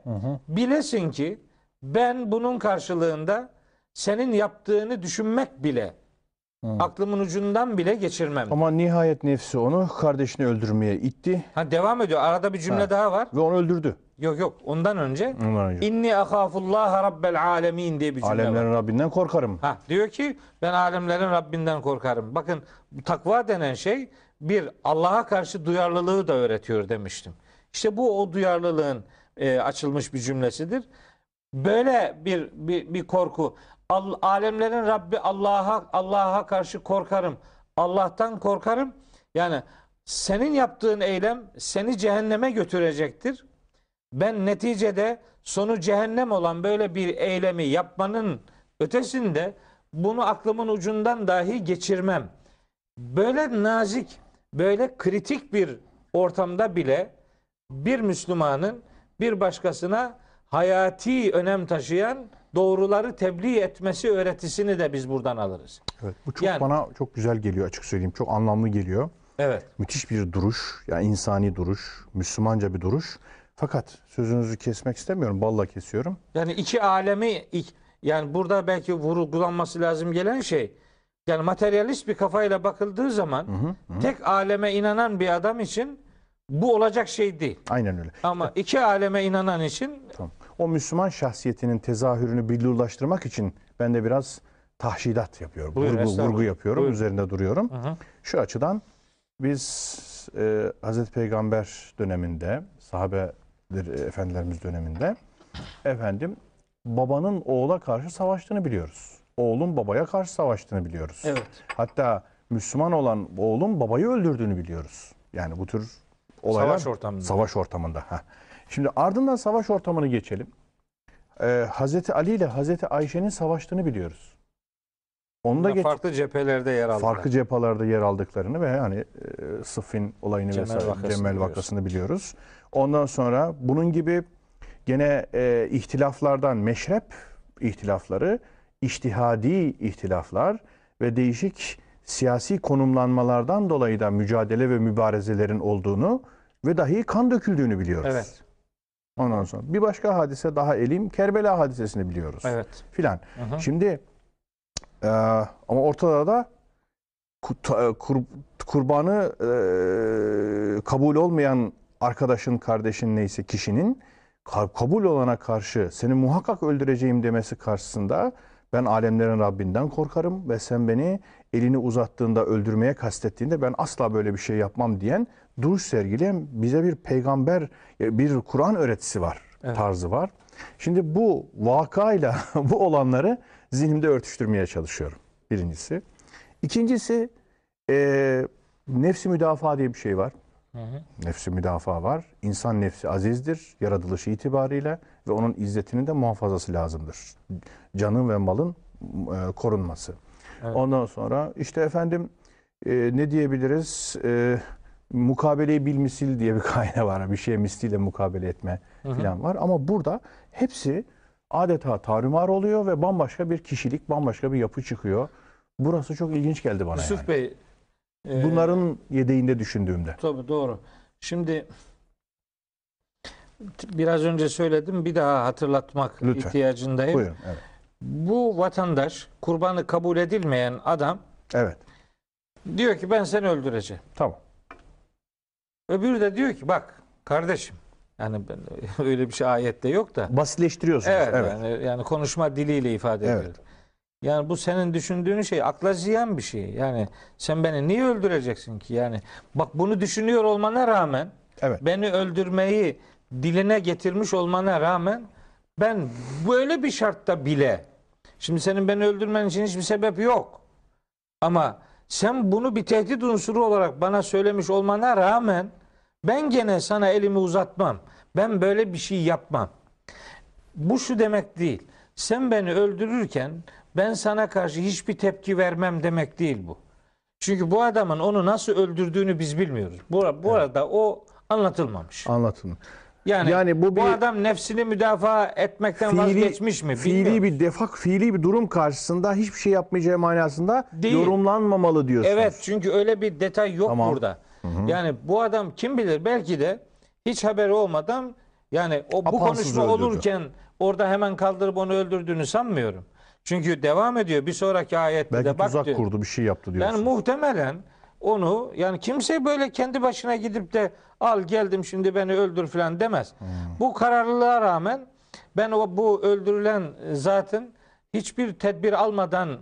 bilesin ki ben bunun karşılığında senin yaptığını düşünmek bile aklımın ucundan bile geçirmem. Ama nihayet nefsi onu kardeşini öldürmeye itti Ha devam ediyor. Arada bir cümle Ha. daha var. ve onu öldürdü. Yok yok. Ondan önce Ondan önce. inni ahafullah rabbel alemin diye bir cümle var. Alemlerin Rabbinden korkarım. Ha diyor ki ben alemlerin Rabbinden korkarım. Bakın takva denen şey bir Allah'a karşı duyarlılığı da öğretiyor demiştim. İşte bu o duyarlılığın e, açılmış bir cümlesidir. Böyle bir bir, bir korku Al, alemlerin Rabbi Allah'a Allah'a karşı korkarım. Allah'tan korkarım. Yani senin yaptığın eylem seni cehenneme götürecektir. Ben neticede sonu cehennem olan böyle bir eylemi yapmanın ötesinde bunu aklımın ucundan dahi geçirmem. Böyle nazik, böyle kritik bir ortamda bile bir Müslümanın bir başkasına hayati önem taşıyan doğruları tebliğ etmesi öğretisini de biz buradan alırız. Evet, bu çok Yani- bana çok güzel geliyor açık söyleyeyim. Çok anlamlı geliyor. Evet. Müthiş bir duruş, yani insani duruş, Müslümanca bir duruş. Fakat sözünüzü kesmek istemiyorum, balla kesiyorum. Yani iki alemi yani burada belki vurgulanması lazım gelen şey yani materyalist bir kafayla bakıldığı zaman tek aleme inanan bir adam için bu olacak şey değil. Aynen öyle. Ama iki aleme inanan için Tamam. O Müslüman şahsiyetinin tezahürünü billurlaştırmak için ben de biraz tahşidat yapıyorum. Buyurun, vurgu, vurgu yapıyorum, Buyurun. üzerinde duruyorum. hı. Şu açıdan biz e, Hazreti Peygamber döneminde, sahabe efendilerimiz döneminde efendim babanın oğula karşı savaştığını biliyoruz. Oğlun babaya karşı savaştığını biliyoruz. evet. Hatta Müslüman olan oğlun babayı öldürdüğünü biliyoruz. Yani bu tür olaylar Savaş ortamında. Savaş ortamında. heh. Şimdi ardından savaş ortamını geçelim. Ee, Hazreti Ali ile Hazreti Ayşe'nin savaştığını biliyoruz. Onu da geç farklı cephelerde yer aldılar. farklı cephalarda yer aldıklarını ve hani e, Sıffin olayını Cemel vesaire vakasını Cemel biliyoruz. vakasını biliyoruz. Ondan sonra bunun gibi gene e, ihtilaflardan meşrep ihtilafları, iştihadi ihtilaflar ve değişik siyasi konumlanmalardan dolayı da mücadele ve mübarezelerin olduğunu ve dahi kan döküldüğünü biliyoruz. Evet. Ondan sonra bir başka hadise daha elim Kerbela hadisesini biliyoruz. Evet. Filan. Hı hı. Şimdi e, ama ortada da kur- kurbanı e, kabul olmayan arkadaşın, kardeşin neyse kişinin ka- kabul olana karşı seni muhakkak öldüreceğim demesi karşısında ben alemlerin Rabbinden korkarım ve sen beni elini uzattığında öldürmeye kastettiğinde ben asla böyle bir şey yapmam diyen duruş sergileyen bize bir peygamber, bir Kur'an öğretisi var, Evet. tarzı var. Şimdi bu vakayla bu olanları zihnimde örtüştürmeye çalışıyorum. Birincisi. İkincisi e, nefsi müdafaa diye bir şey var. Nefsi müdafaa var. İnsan nefsi azizdir yaratılışı itibariyle ve onun izzetinin de muhafazası lazımdır. Canın ve malın e, korunması. Evet. Ondan sonra işte efendim e, ne diyebiliriz? E, mukabeleyi bil misil diye bir kaynağı var. Bir şeye misliyle mukabele etme falan var. Ama burada hepsi adeta tarumar oluyor ve bambaşka bir kişilik, bambaşka bir yapı çıkıyor. Burası çok ilginç geldi bana Yusuf yani. Bey Bunların yedeğinde düşündüğümde. Tabii doğru. Şimdi biraz önce söyledim bir daha hatırlatmak Lütfen. ihtiyacındayım. Buyurun. Evet. Bu vatandaş kurbanı kabul edilmeyen adam Evet. diyor ki ben seni öldüreceğim. Tamam. Öbürü de diyor ki bak kardeşim yani ben, öyle bir şey ayette yok da. Basitleştiriyorsunuz. Evet, Evet. Yani, yani konuşma diliyle ifade Evet. ediyor. Yani bu senin düşündüğün şey akla ziyan bir şey. Yani sen beni niye öldüreceksin ki? Yani bak bunu düşünüyor olmana rağmen Evet. beni öldürmeyi diline getirmiş olmana rağmen ben böyle bir şartta bile şimdi senin beni öldürmen için hiçbir sebep yok. Ama sen bunu bir tehdit unsuru olarak bana söylemiş olmana rağmen ben gene sana elimi uzatmam. Ben böyle bir şey yapmam. Bu şu demek değil. Sen beni öldürürken ben sana karşı hiçbir tepki vermem demek değil bu. Çünkü bu adamın onu nasıl öldürdüğünü biz bilmiyoruz. Bu, bu arada o anlatılmamış. Anlatın. Yani, Yani bu bu, bir- adam nefsini müdafaa etmekten vazgeçmiş mi? Fiili Bilmiyoruz. bir defak, fiili bir durum karşısında hiçbir şey yapmayacağı manasında Değil. yorumlanmamalı diyorsunuz. Evet çünkü öyle bir detay yok Tamam. burada. Yani bu adam kim bilir belki de hiç haberi olmadan yani o bu Apansız konuşma öldürdü. olurken orada hemen kaldırıp onu öldürdüğünü sanmıyorum. Çünkü devam ediyor. Bir sonraki ayette Belki de bak tuzak diyor. kurdu, bir şey yaptı diyorsunuz. Yani muhtemelen onu yani kimse böyle kendi başına gidip de al geldim şimdi beni öldür falan demez. Hmm. Bu kararlılığa rağmen ben o bu öldürülen zatın hiçbir tedbir almadan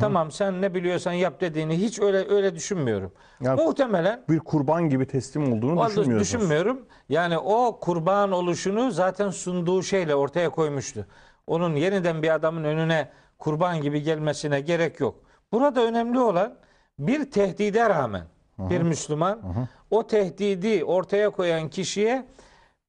tamam sen ne biliyorsan yap dediğini hiç öyle öyle düşünmüyorum. Yani- Muhtemelen bir kurban gibi teslim olduğunu o da düşünmüyorsunuz. düşünmüyorum. Yani o kurban oluşunu zaten sunduğu şeyle ortaya koymuştu. Onun yeniden bir adamın önüne kurban gibi gelmesine gerek yok. Burada önemli olan bir tehdide rağmen bir Müslüman o tehdidi ortaya koyan kişiye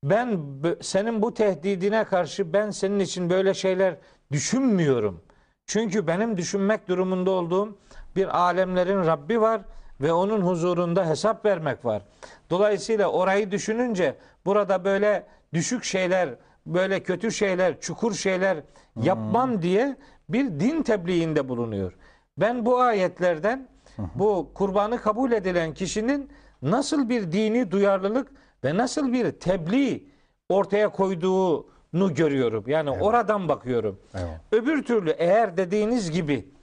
ben senin bu tehdidine karşı ben senin için böyle şeyler düşünmüyorum. Çünkü benim düşünmek durumunda olduğum bir alemlerin Rabbi var ve onun huzurunda hesap vermek var. Dolayısıyla orayı düşününce burada böyle düşük şeyler, böyle kötü şeyler, çukur şeyler yapmam diye bir din tebliğinde bulunuyor. Ben bu ayetlerden bu kurbanı kabul edilen kişinin nasıl bir dini duyarlılık ve nasıl bir tebliğ ortaya koyduğunu görüyorum. Yani oradan bakıyorum. Evet. Öbür türlü eğer dediğiniz gibi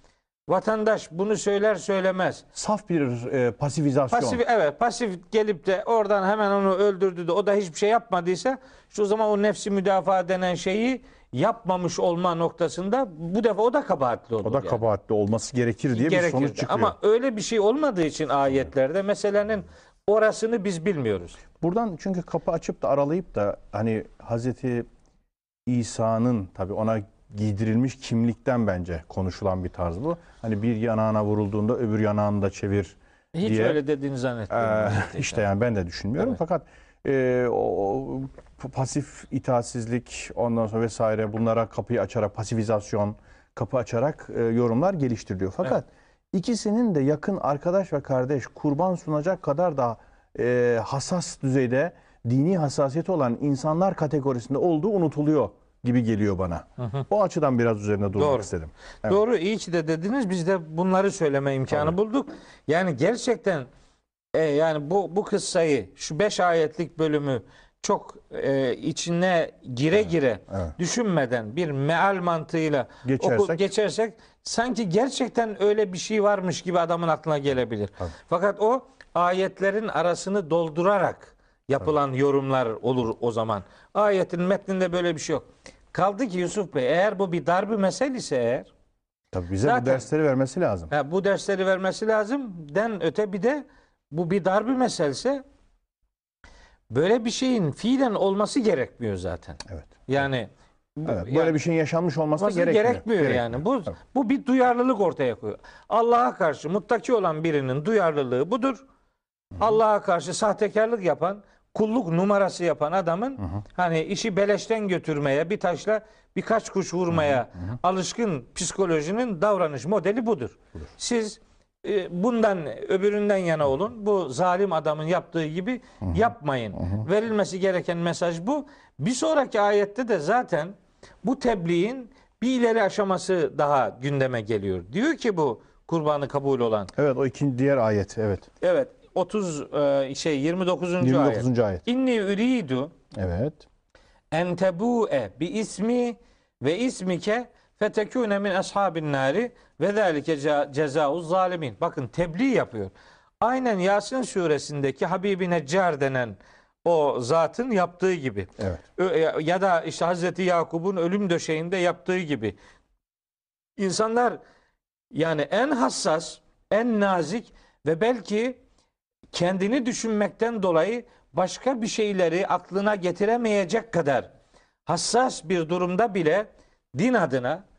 vatandaş bunu söyler söylemez Saf bir e, pasifizasyon. pasif evet pasif gelip de oradan hemen onu öldürdü de o da hiçbir şey yapmadıysa şu zaman o nefsi müdafaa denen şeyi yapmamış olma noktasında bu defa o da kabahatli olur. o da yani. kabahatli olması gerekir diye bir Gerekirdi. sonuç çıkıyor. Ama öyle bir şey olmadığı için ayetlerde meselenin orasını biz bilmiyoruz. Buradan çünkü kapı açıp da aralayıp da hani Hazreti İsa'nın tabii ona giydirilmiş kimlikten bence konuşulan bir tarz bu. Hani bir yanağına vurulduğunda öbür yanağını da çevir Hiç diye. öyle dediğini Ee, zannetmiyorum. işte yani ben de düşünmüyorum Evet. fakat e, o, pasif itaatsizlik ondan sonra vesaire bunlara kapıyı açarak pasifizasyon kapı açarak e, yorumlar geliştiriliyor. Fakat ikisinin de yakın arkadaş ve kardeş kurban sunacak kadar da e, hassas düzeyde dini hassasiyeti olan insanlar kategorisinde olduğu unutuluyor gibi geliyor bana. O açıdan biraz üzerine durmak Doğru. istedim. Evet. Doğru iyi ki de dediniz biz de bunları söyleme imkanı Tabii. bulduk. Yani gerçekten e, yani bu bu kıssayı şu beş ayetlik bölümü çok e, içine gire gire evet. düşünmeden bir meal mantığıyla Geçersek- oku- geçersek sanki gerçekten öyle bir şey varmış gibi adamın aklına gelebilir. Tabii. Fakat o ayetlerin arasını doldurarak yapılan yorumlar olur o zaman. Ayetin metninde böyle bir şey yok. Kaldı ki Yusuf Bey eğer bu bir darbe mesel ise eğer Tabii bize Zaten- bu dersleri vermesi lazım. Ha, bu dersleri vermesi lazım. Den öte bir de bu bir darbe meselse böyle bir şeyin fiilen olması gerekmiyor zaten. Evet. Yani Evet, yani böyle bir şeyin yaşanmış olması olması gerekmiyor. gerekmiyor, yani. Bu Tabii. bu bir duyarlılık ortaya koyuyor. Allah'a karşı muttaki olan birinin duyarlılığı budur. Allah'a karşı sahtekarlık yapan, kulluk numarası yapan adamın hani işi beleşten götürmeye, bir taşla birkaç kuş vurmaya alışkın psikolojinin davranış modeli budur. Siz e, bundan öbüründen yana olun. Bu zalim adamın yaptığı gibi yapmayın. Verilmesi gereken mesaj bu. Bir sonraki ayette de zaten bu tebliğin bir ileri aşaması daha gündeme geliyor. Diyor ki bu kurbanı kabul olan. Evet o ikinci diğer ayet evet. Evet 30 e, şey 29. 29. ayet. ayet. İnni üridu Evet. en tebu'e bi ismi ve ismike fetekune min ashabin nari ve zalike ce- cezauz zalimin. Bakın tebliğ yapıyor. Aynen Yasin suresindeki Habibi Neccar denen o zatın yaptığı gibi. Evet. Ya da işte Hazreti Yakup'un ölüm döşeğinde yaptığı gibi. İnsanlar yani en hassas, en nazik ve belki kendini düşünmekten dolayı başka bir şeyleri aklına getiremeyecek kadar hassas bir durumda bile din adına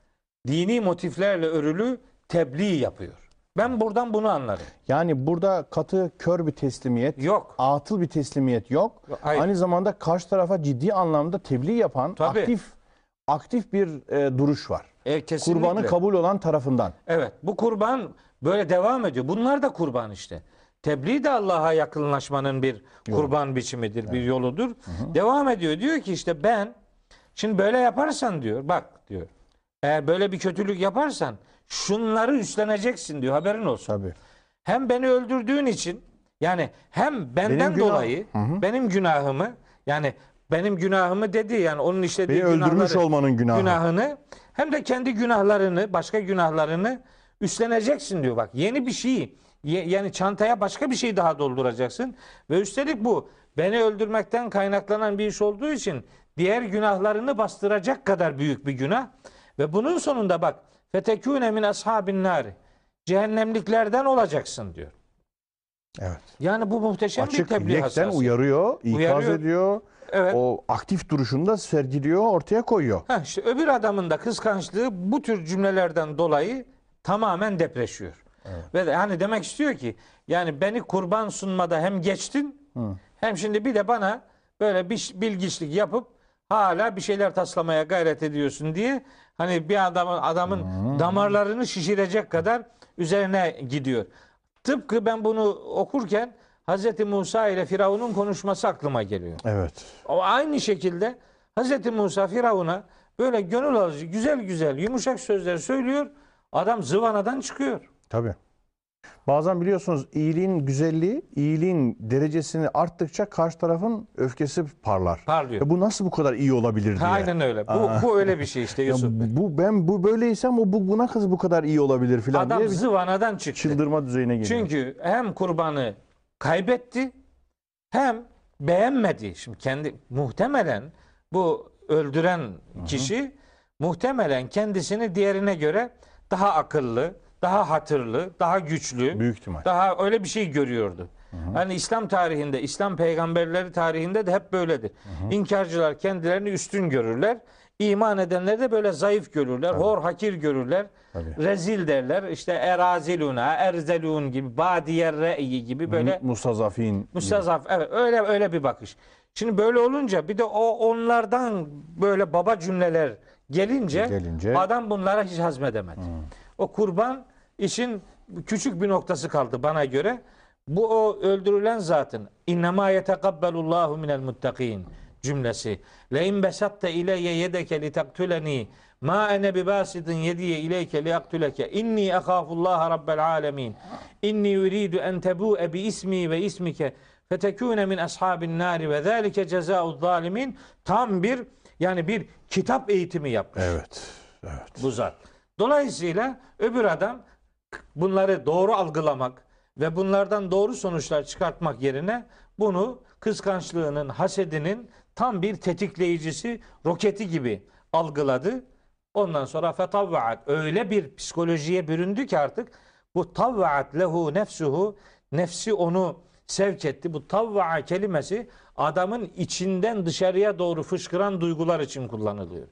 dini motiflerle örülü tebliğ yapıyor. Ben buradan bunu anlarım. Yani burada katı kör bir teslimiyet, Yok. atıl bir teslimiyet yok. Hayır. Aynı zamanda karşı tarafa ciddi anlamda tebliğ yapan Tabii. aktif aktif bir e, duruş var. E, kesinlikle. Kurbanı kabul olan tarafından. Evet bu kurban böyle devam ediyor. Bunlar da kurban işte. Tebliğ de Allah'a yakınlaşmanın bir kurban biçimidir, bir yoludur. Devam ediyor. Diyor ki işte ben şimdi böyle yaparsan diyor bak diyor. Eğer böyle bir kötülük yaparsan şunları üstleneceksin diyor haberin olsun. Tabii. Hem beni öldürdüğün için yani hem benden Benim günah- dolayı benim günahımı yani benim günahımı dedi yani onun işlediği Beni öldürmüş olmanın günahı. günahını hem de kendi günahlarını, başka günahlarını üstleneceksin diyor bak. Yeni bir şey yani çantaya başka bir şey daha dolduracaksın ve üstelik bu beni öldürmekten kaynaklanan bir iş olduğu için diğer günahlarını bastıracak kadar büyük bir günah ve bunun sonunda bak fetekûne min ashabin nari cehennemliklerden olacaksın diyor. Evet. Yani bu muhteşem Açık bir tebliğ yekten hassasiyeti. uyarıyor, ikaz Uyarıyor. ediyor. Evet. O aktif duruşunu da sergiliyor, ortaya koyuyor. Heh, işte öbür adamın da kıskançlığı bu tür cümlelerden dolayı tamamen depreşiyor. Ve de hani demek istiyor ki yani beni kurban sunmada hem geçtin hem şimdi bir de bana böyle bir bilgiçlik yapıp hala bir şeyler taslamaya gayret ediyorsun diye hani bir adamın adamın damarlarını şişirecek kadar üzerine gidiyor. Tıpkı ben bunu okurken Hz. Musa ile Firavun'un konuşması aklıma geliyor. Evet. O aynı şekilde Hz. Musa Firavun'a böyle gönül alıcı, güzel güzel, yumuşak sözler söylüyor. Adam zıvanadan çıkıyor. Tabii. Bazen biliyorsunuz iyiliğin güzelliği, iyiliğin derecesini arttıkça karşı tarafın öfkesi parlar. Parlıyor. Ya bu nasıl bu kadar iyi olabilir diye. Aynen öyle. Bu, bu öyle bir şey işte Yusuf Bey. bu ben bu böyleysem o bu buna kız bu kadar iyi olabilir filan Adam diye bir zıvanadan çıktı. çıldırma düzeyine geliyor. Çünkü hem kurbanı kaybetti hem beğenmedi. Şimdi kendi muhtemelen bu öldüren kişi muhtemelen kendisini diğerine göre daha akıllı, daha hatırlı, daha güçlü, büyük ihtimal. daha öyle bir şey görüyordu. Hani İslam tarihinde, İslam peygamberleri tarihinde de hep böyledir. İnkarcılar kendilerini üstün görürler. İman edenleri de böyle zayıf görürler. Hor hakir görürler. Tabii. Rezil derler. İşte eraziluna, erzelun gibi, badiyer re'yi gibi böyle Mustazafin. müstazaf. Evet öyle öyle bir bakış. Şimdi böyle olunca bir de o onlardan böyle baba cümleler gelince, Gelince- adam bunlara hiç hazmedemedi. O kurban işin küçük bir noktası kaldı bana göre. Bu o öldürülen zatın innema yetekabbelullahu minel muttakin cümlesi. Le in besatte ileyye yedeke li taktuleni ma ene bibasidin yediye ileyke li yaktuleke inni akhafullaha rabbel alemin inni yuridu en tebu'e bi ismi ve ismike fetekune min ashabin nari ve zalike cezaa'u zalimin tam bir yani bir kitap eğitimi yapmış Evet. Evet. bu zat. Dolayısıyla öbür adam bunları doğru algılamak ve bunlardan doğru sonuçlar çıkartmak yerine bunu kıskançlığının, hasedinin tam bir tetikleyicisi, roketi gibi algıladı. Ondan sonra fetavvaat öyle bir psikolojiye büründü ki artık bu tavvaat lehu nefsuhu nefsi onu sevk etti. Bu tavvaa kelimesi adamın içinden dışarıya doğru fışkıran duygular için kullanılıyor.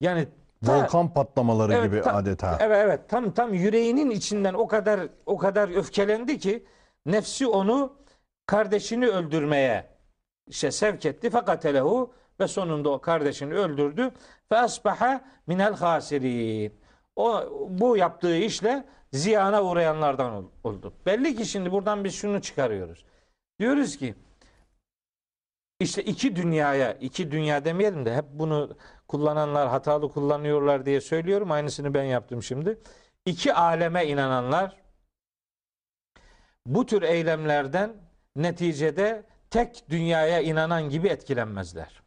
Yani Volkan patlamaları gibi tam- adeta. Evet evet tam tam yüreğinin içinden o kadar o kadar öfkelendi ki nefsi onu kardeşini öldürmeye işte sevk etti fakat elehu ve sonunda o kardeşini öldürdü ve asbaha minel hasirin. O bu yaptığı işle ziyana uğrayanlardan ol- oldu. Belli ki şimdi buradan biz şunu çıkarıyoruz. Diyoruz ki işte iki dünyaya, iki dünya demeyelim de hep bunu kullananlar hatalı kullanıyorlar diye söylüyorum. Aynısını ben yaptım şimdi. İki aleme inananlar bu tür eylemlerden neticede tek dünyaya inanan gibi etkilenmezler.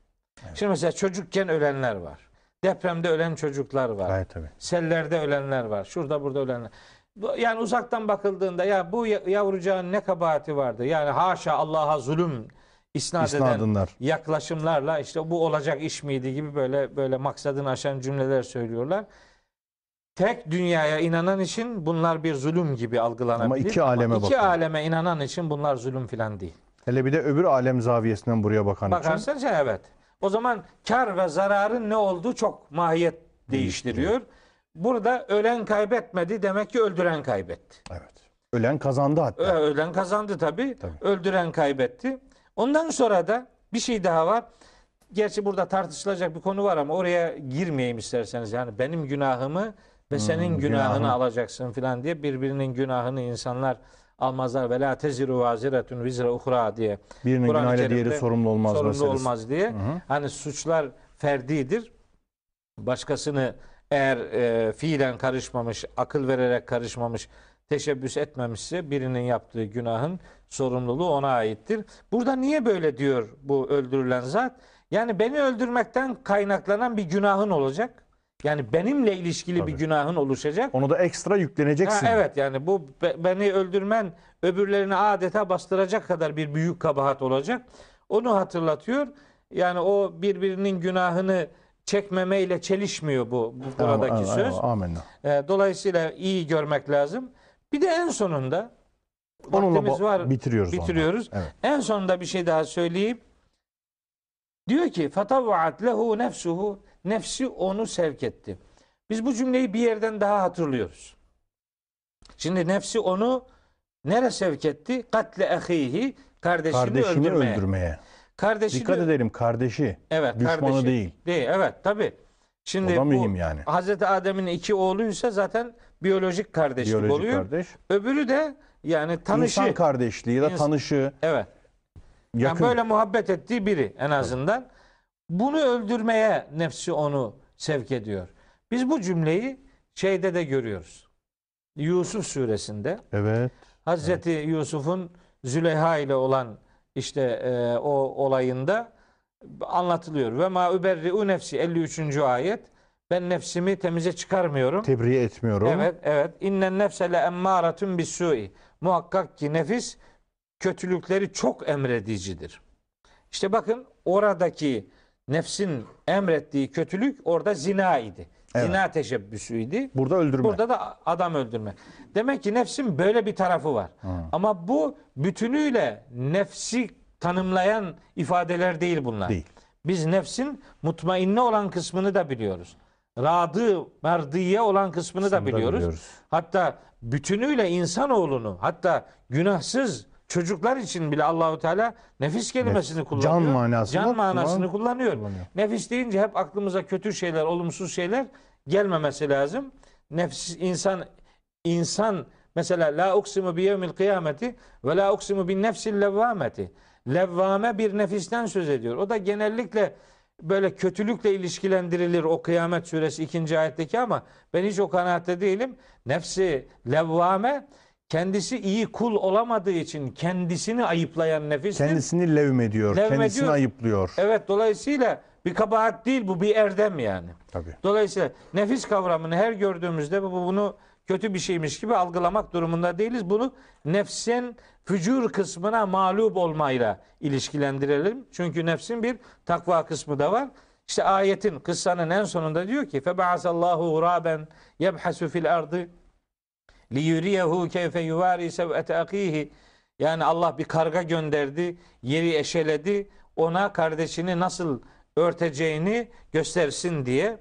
Şimdi mesela çocukken ölenler var. Depremde ölen çocuklar var. Gayet tabii. Sellerde ölenler var. Şurada burada ölenler. Yani uzaktan bakıldığında ya bu ya- yavrucağın ne kabahati vardı? Yani haşa Allah'a zulüm isnat eden İsnadınlar. yaklaşımlarla işte bu olacak iş miydi gibi böyle böyle maksadını aşan cümleler söylüyorlar. tek dünyaya inanan için bunlar bir zulüm gibi algılanabilir. Ama iki aleme iki bakıyor. aleme inanan için bunlar zulüm filan değil. Hele bir de öbür alem zaviyesinden buraya bakan için. Bakarsan evet. O zaman kar ve zararın ne olduğu çok mahiyet değiştiriyor. Burada ölen kaybetmedi demek ki öldüren kaybetti. Evet. Ölen kazandı hatta. Ölen kazandı tabii. Tabii. Öldüren kaybetti. Ondan sonra da bir şey daha var. Gerçi burada tartışılacak bir konu var ama oraya girmeyeyim isterseniz. Yani benim günahımı ve senin günahını Hmm, günahını. alacaksın filan diye birbirinin günahını insanlar almazlar. Ve la teziru vaziretun vizre uhra diye. Birinin Kur'an-ı günahıyla diğeri sorumlu olmaz sorumlu meselesi. olmaz diye. Hani suçlar ferdidir. Başkasını eğer e, fiilen karışmamış, akıl vererek karışmamış, teşebbüs etmemişse birinin yaptığı günahın sorumluluğu ona aittir. Burada niye böyle diyor bu öldürülen zat? Yani beni öldürmekten kaynaklanan bir günahın olacak. Yani benimle ilişkili bir Tabii. günahın oluşacak. Onu da ekstra yükleneceksin. Ha, evet yani bu be- beni öldürmen öbürlerini adeta bastıracak kadar bir büyük kabahat olacak. Onu hatırlatıyor. Yani o birbirinin günahını çekmemeyle çelişmiyor bu, bu buradaki Ama- söz. ama- Amenna. E, dolayısıyla iyi görmek lazım. Bir de en sonunda Onunla var. bitiriyoruz. bitiriyoruz. Evet. En sonunda bir şey daha söyleyeyim. Diyor ki fatavvaat lehu nefsuhu nefsi onu sevk etti. Biz bu cümleyi bir yerden daha hatırlıyoruz. Şimdi nefsi onu nere sevk etti? Katle ehihi kardeşini, Kardeşini öldürmeye. öldürmeye. Kardeşini Dikkat edelim kardeşi. Evet, Düşmanı kardeşi. değil. Değil, evet tabi. Şimdi bu yani. Hazreti Adem'in iki oğluysa zaten biyolojik kardeşlik Biyolojik oluyor. kardeş. Öbürü de yani tanışı. İnsan kardeşliği ya da tanışı. evet. Yani Yakın. böyle muhabbet ettiği biri en azından. Bunu öldürmeye nefsi onu sevk ediyor. Biz bu cümleyi şeyde de görüyoruz. Yusuf suresinde Evet. Hazreti Yusuf'un Züleyha ile olan işte e, o olayında anlatılıyor. Ve ma uberri'u nefsi 53. ayet. Ben nefsimi temize çıkarmıyorum. Tebriğ etmiyorum. Evet, evet. İnnen nefse le emmâratun bis-sû'i. Muhakkak ki nefis kötülükleri çok emredicidir. İşte bakın oradaki nefsin emrettiği kötülük orada zina idi. Evet. Zina teşebbüsüydü. Burada öldürme. Burada da adam öldürme. Demek ki nefsin böyle bir tarafı var. Ama bu bütünüyle nefsi tanımlayan ifadeler değil bunlar. Değil. Biz nefsin mutmainne olan kısmını da biliyoruz. Radı, merdiye olan kısmını da Kısmını da biliyoruz. biliyoruz. Hatta bütünüyle insanoğlunu hatta günahsız çocuklar için bile Allahu Teala nefis kelimesini kullanıyor. Can manasında Can manasını kullan- kullanıyor. kullanıyor. Nefis deyince hep aklımıza kötü şeyler, olumsuz şeyler gelmemesi lazım. Nefs insan insan mesela la uksimu bi yevmil kıyameti ve la uksimu bin nefsil levvameti. Levvame bir nefisten söz ediyor. O da genellikle böyle kötülükle ilişkilendirilir o kıyamet suresi ikinci ayetteki ama ben hiç o kanaatte değilim. Nefsi levvame kendisi iyi kul olamadığı için kendisini ayıplayan nefistir. Kendisini levmediyor. Levmediyor. Kendisini ayıplıyor. Evet dolayısıyla bir kabahat değil bu bir erdem yani. Tabii. Dolayısıyla nefis kavramını her gördüğümüzde bu bunu kötü bir şeymiş gibi algılamak durumunda değiliz. Bunu nefsin fücur kısmına mağlup olmayla ilişkilendirelim. Çünkü nefsin bir takva kısmı da var. İşte ayetin kıssanın en sonunda diyor ki febasallahu guraben yebhasu fil ardı li yuriyehu keyfe yuvari sev'ete akihi yani Allah bir karga gönderdi, yeri eşeledi, ona kardeşini nasıl örteceğini göstersin diye.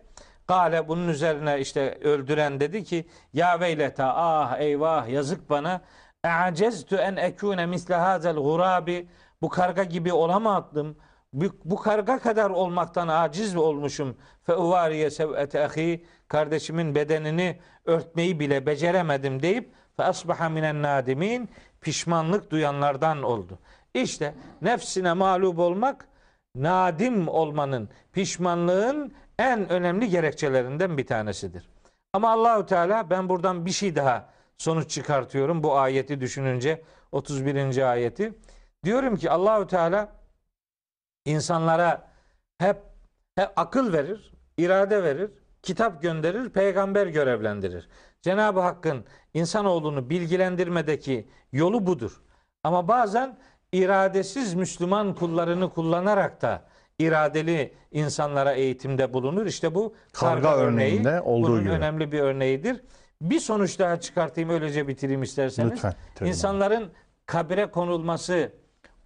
Gale bunun üzerine işte öldüren dedi ki ya veyleta ah eyvah yazık bana e'aceztu en ekune misle hazel gurabi bu karga gibi olamadım. Bu, bu karga kadar olmaktan aciz olmuşum. Fe uvariye sev'ete kardeşimin bedenini örtmeyi bile beceremedim deyip fe asbaha minen nadimin pişmanlık duyanlardan oldu. İşte nefsine mağlup olmak nadim olmanın, pişmanlığın en önemli gerekçelerinden bir tanesidir. Ama Allahü Teala ben buradan bir şey daha sonuç çıkartıyorum bu ayeti düşününce 31. ayeti. Diyorum ki Allahü Teala insanlara hep, hep akıl verir, irade verir, kitap gönderir, peygamber görevlendirir. Cenab-ı Hakk'ın insanoğlunu bilgilendirmedeki yolu budur. Ama bazen iradesiz Müslüman kullarını kullanarak da iradeli insanlara eğitimde bulunur. İşte bu Karga karga, örneğinde örneği olduğu bunun gibi. önemli bir örneğidir. Bir sonuç daha çıkartayım öylece bitireyim isterseniz. Lütfen. İnsanların kabire konulması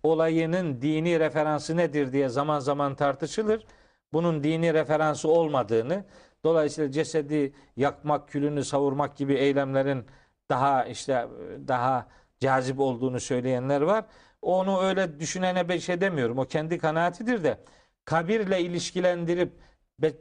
olayının dini referansı nedir diye zaman zaman tartışılır. Bunun dini referansı olmadığını, dolayısıyla cesedi yakmak, külünü savurmak gibi eylemlerin daha işte daha cazip olduğunu söyleyenler var. Onu öyle düşünene bir şey demiyorum. O kendi kanaatidir de kabirle ilişkilendirip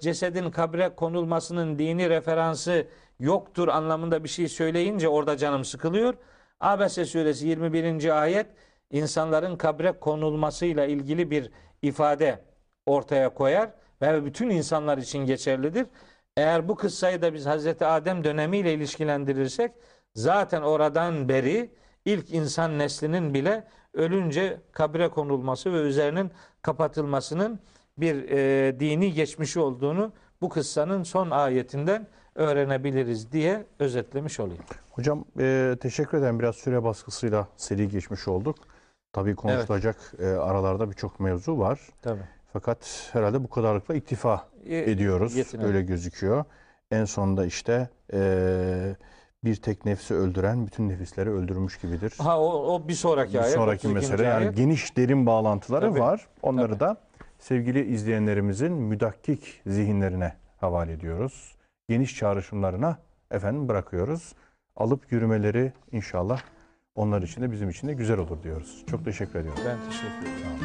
cesedin kabre konulmasının dini referansı yoktur anlamında bir şey söyleyince orada canım sıkılıyor. Abese suresi 21. ayet insanların kabre konulmasıyla ilgili bir ifade ortaya koyar ve bütün insanlar için geçerlidir. Eğer bu kıssayı da biz Hazreti Adem dönemiyle ilişkilendirirsek zaten oradan beri ilk insan neslinin bile ölünce kabre konulması ve üzerinin kapatılmasının bir e, dini geçmişi olduğunu bu kıssanın son ayetinden öğrenebiliriz diye özetlemiş olayım. Hocam e, teşekkür ederim. Biraz süre baskısıyla seri geçmiş olduk. Tabii konuşulacak e, aralarda birçok mevzu var. Tabii. Fakat herhalde bu kadarlıkla iktifa ediyoruz. yetinelim. Öyle gözüküyor. En sonunda işte e, bir tek nefsi öldüren bütün nefisleri öldürmüş gibidir. Ha o, o bir sonraki Bir ayet. sonraki 32. mesele yani ayet. geniş derin bağlantıları Tabii. var. Onları Tabii. da sevgili izleyenlerimizin müdakkik zihinlerine havale ediyoruz. Geniş çağrışımlarına efendim bırakıyoruz. Alıp yürümeleri inşallah onlar için de bizim için de güzel olur diyoruz. Çok teşekkür ediyorum. Ben teşekkür ederim.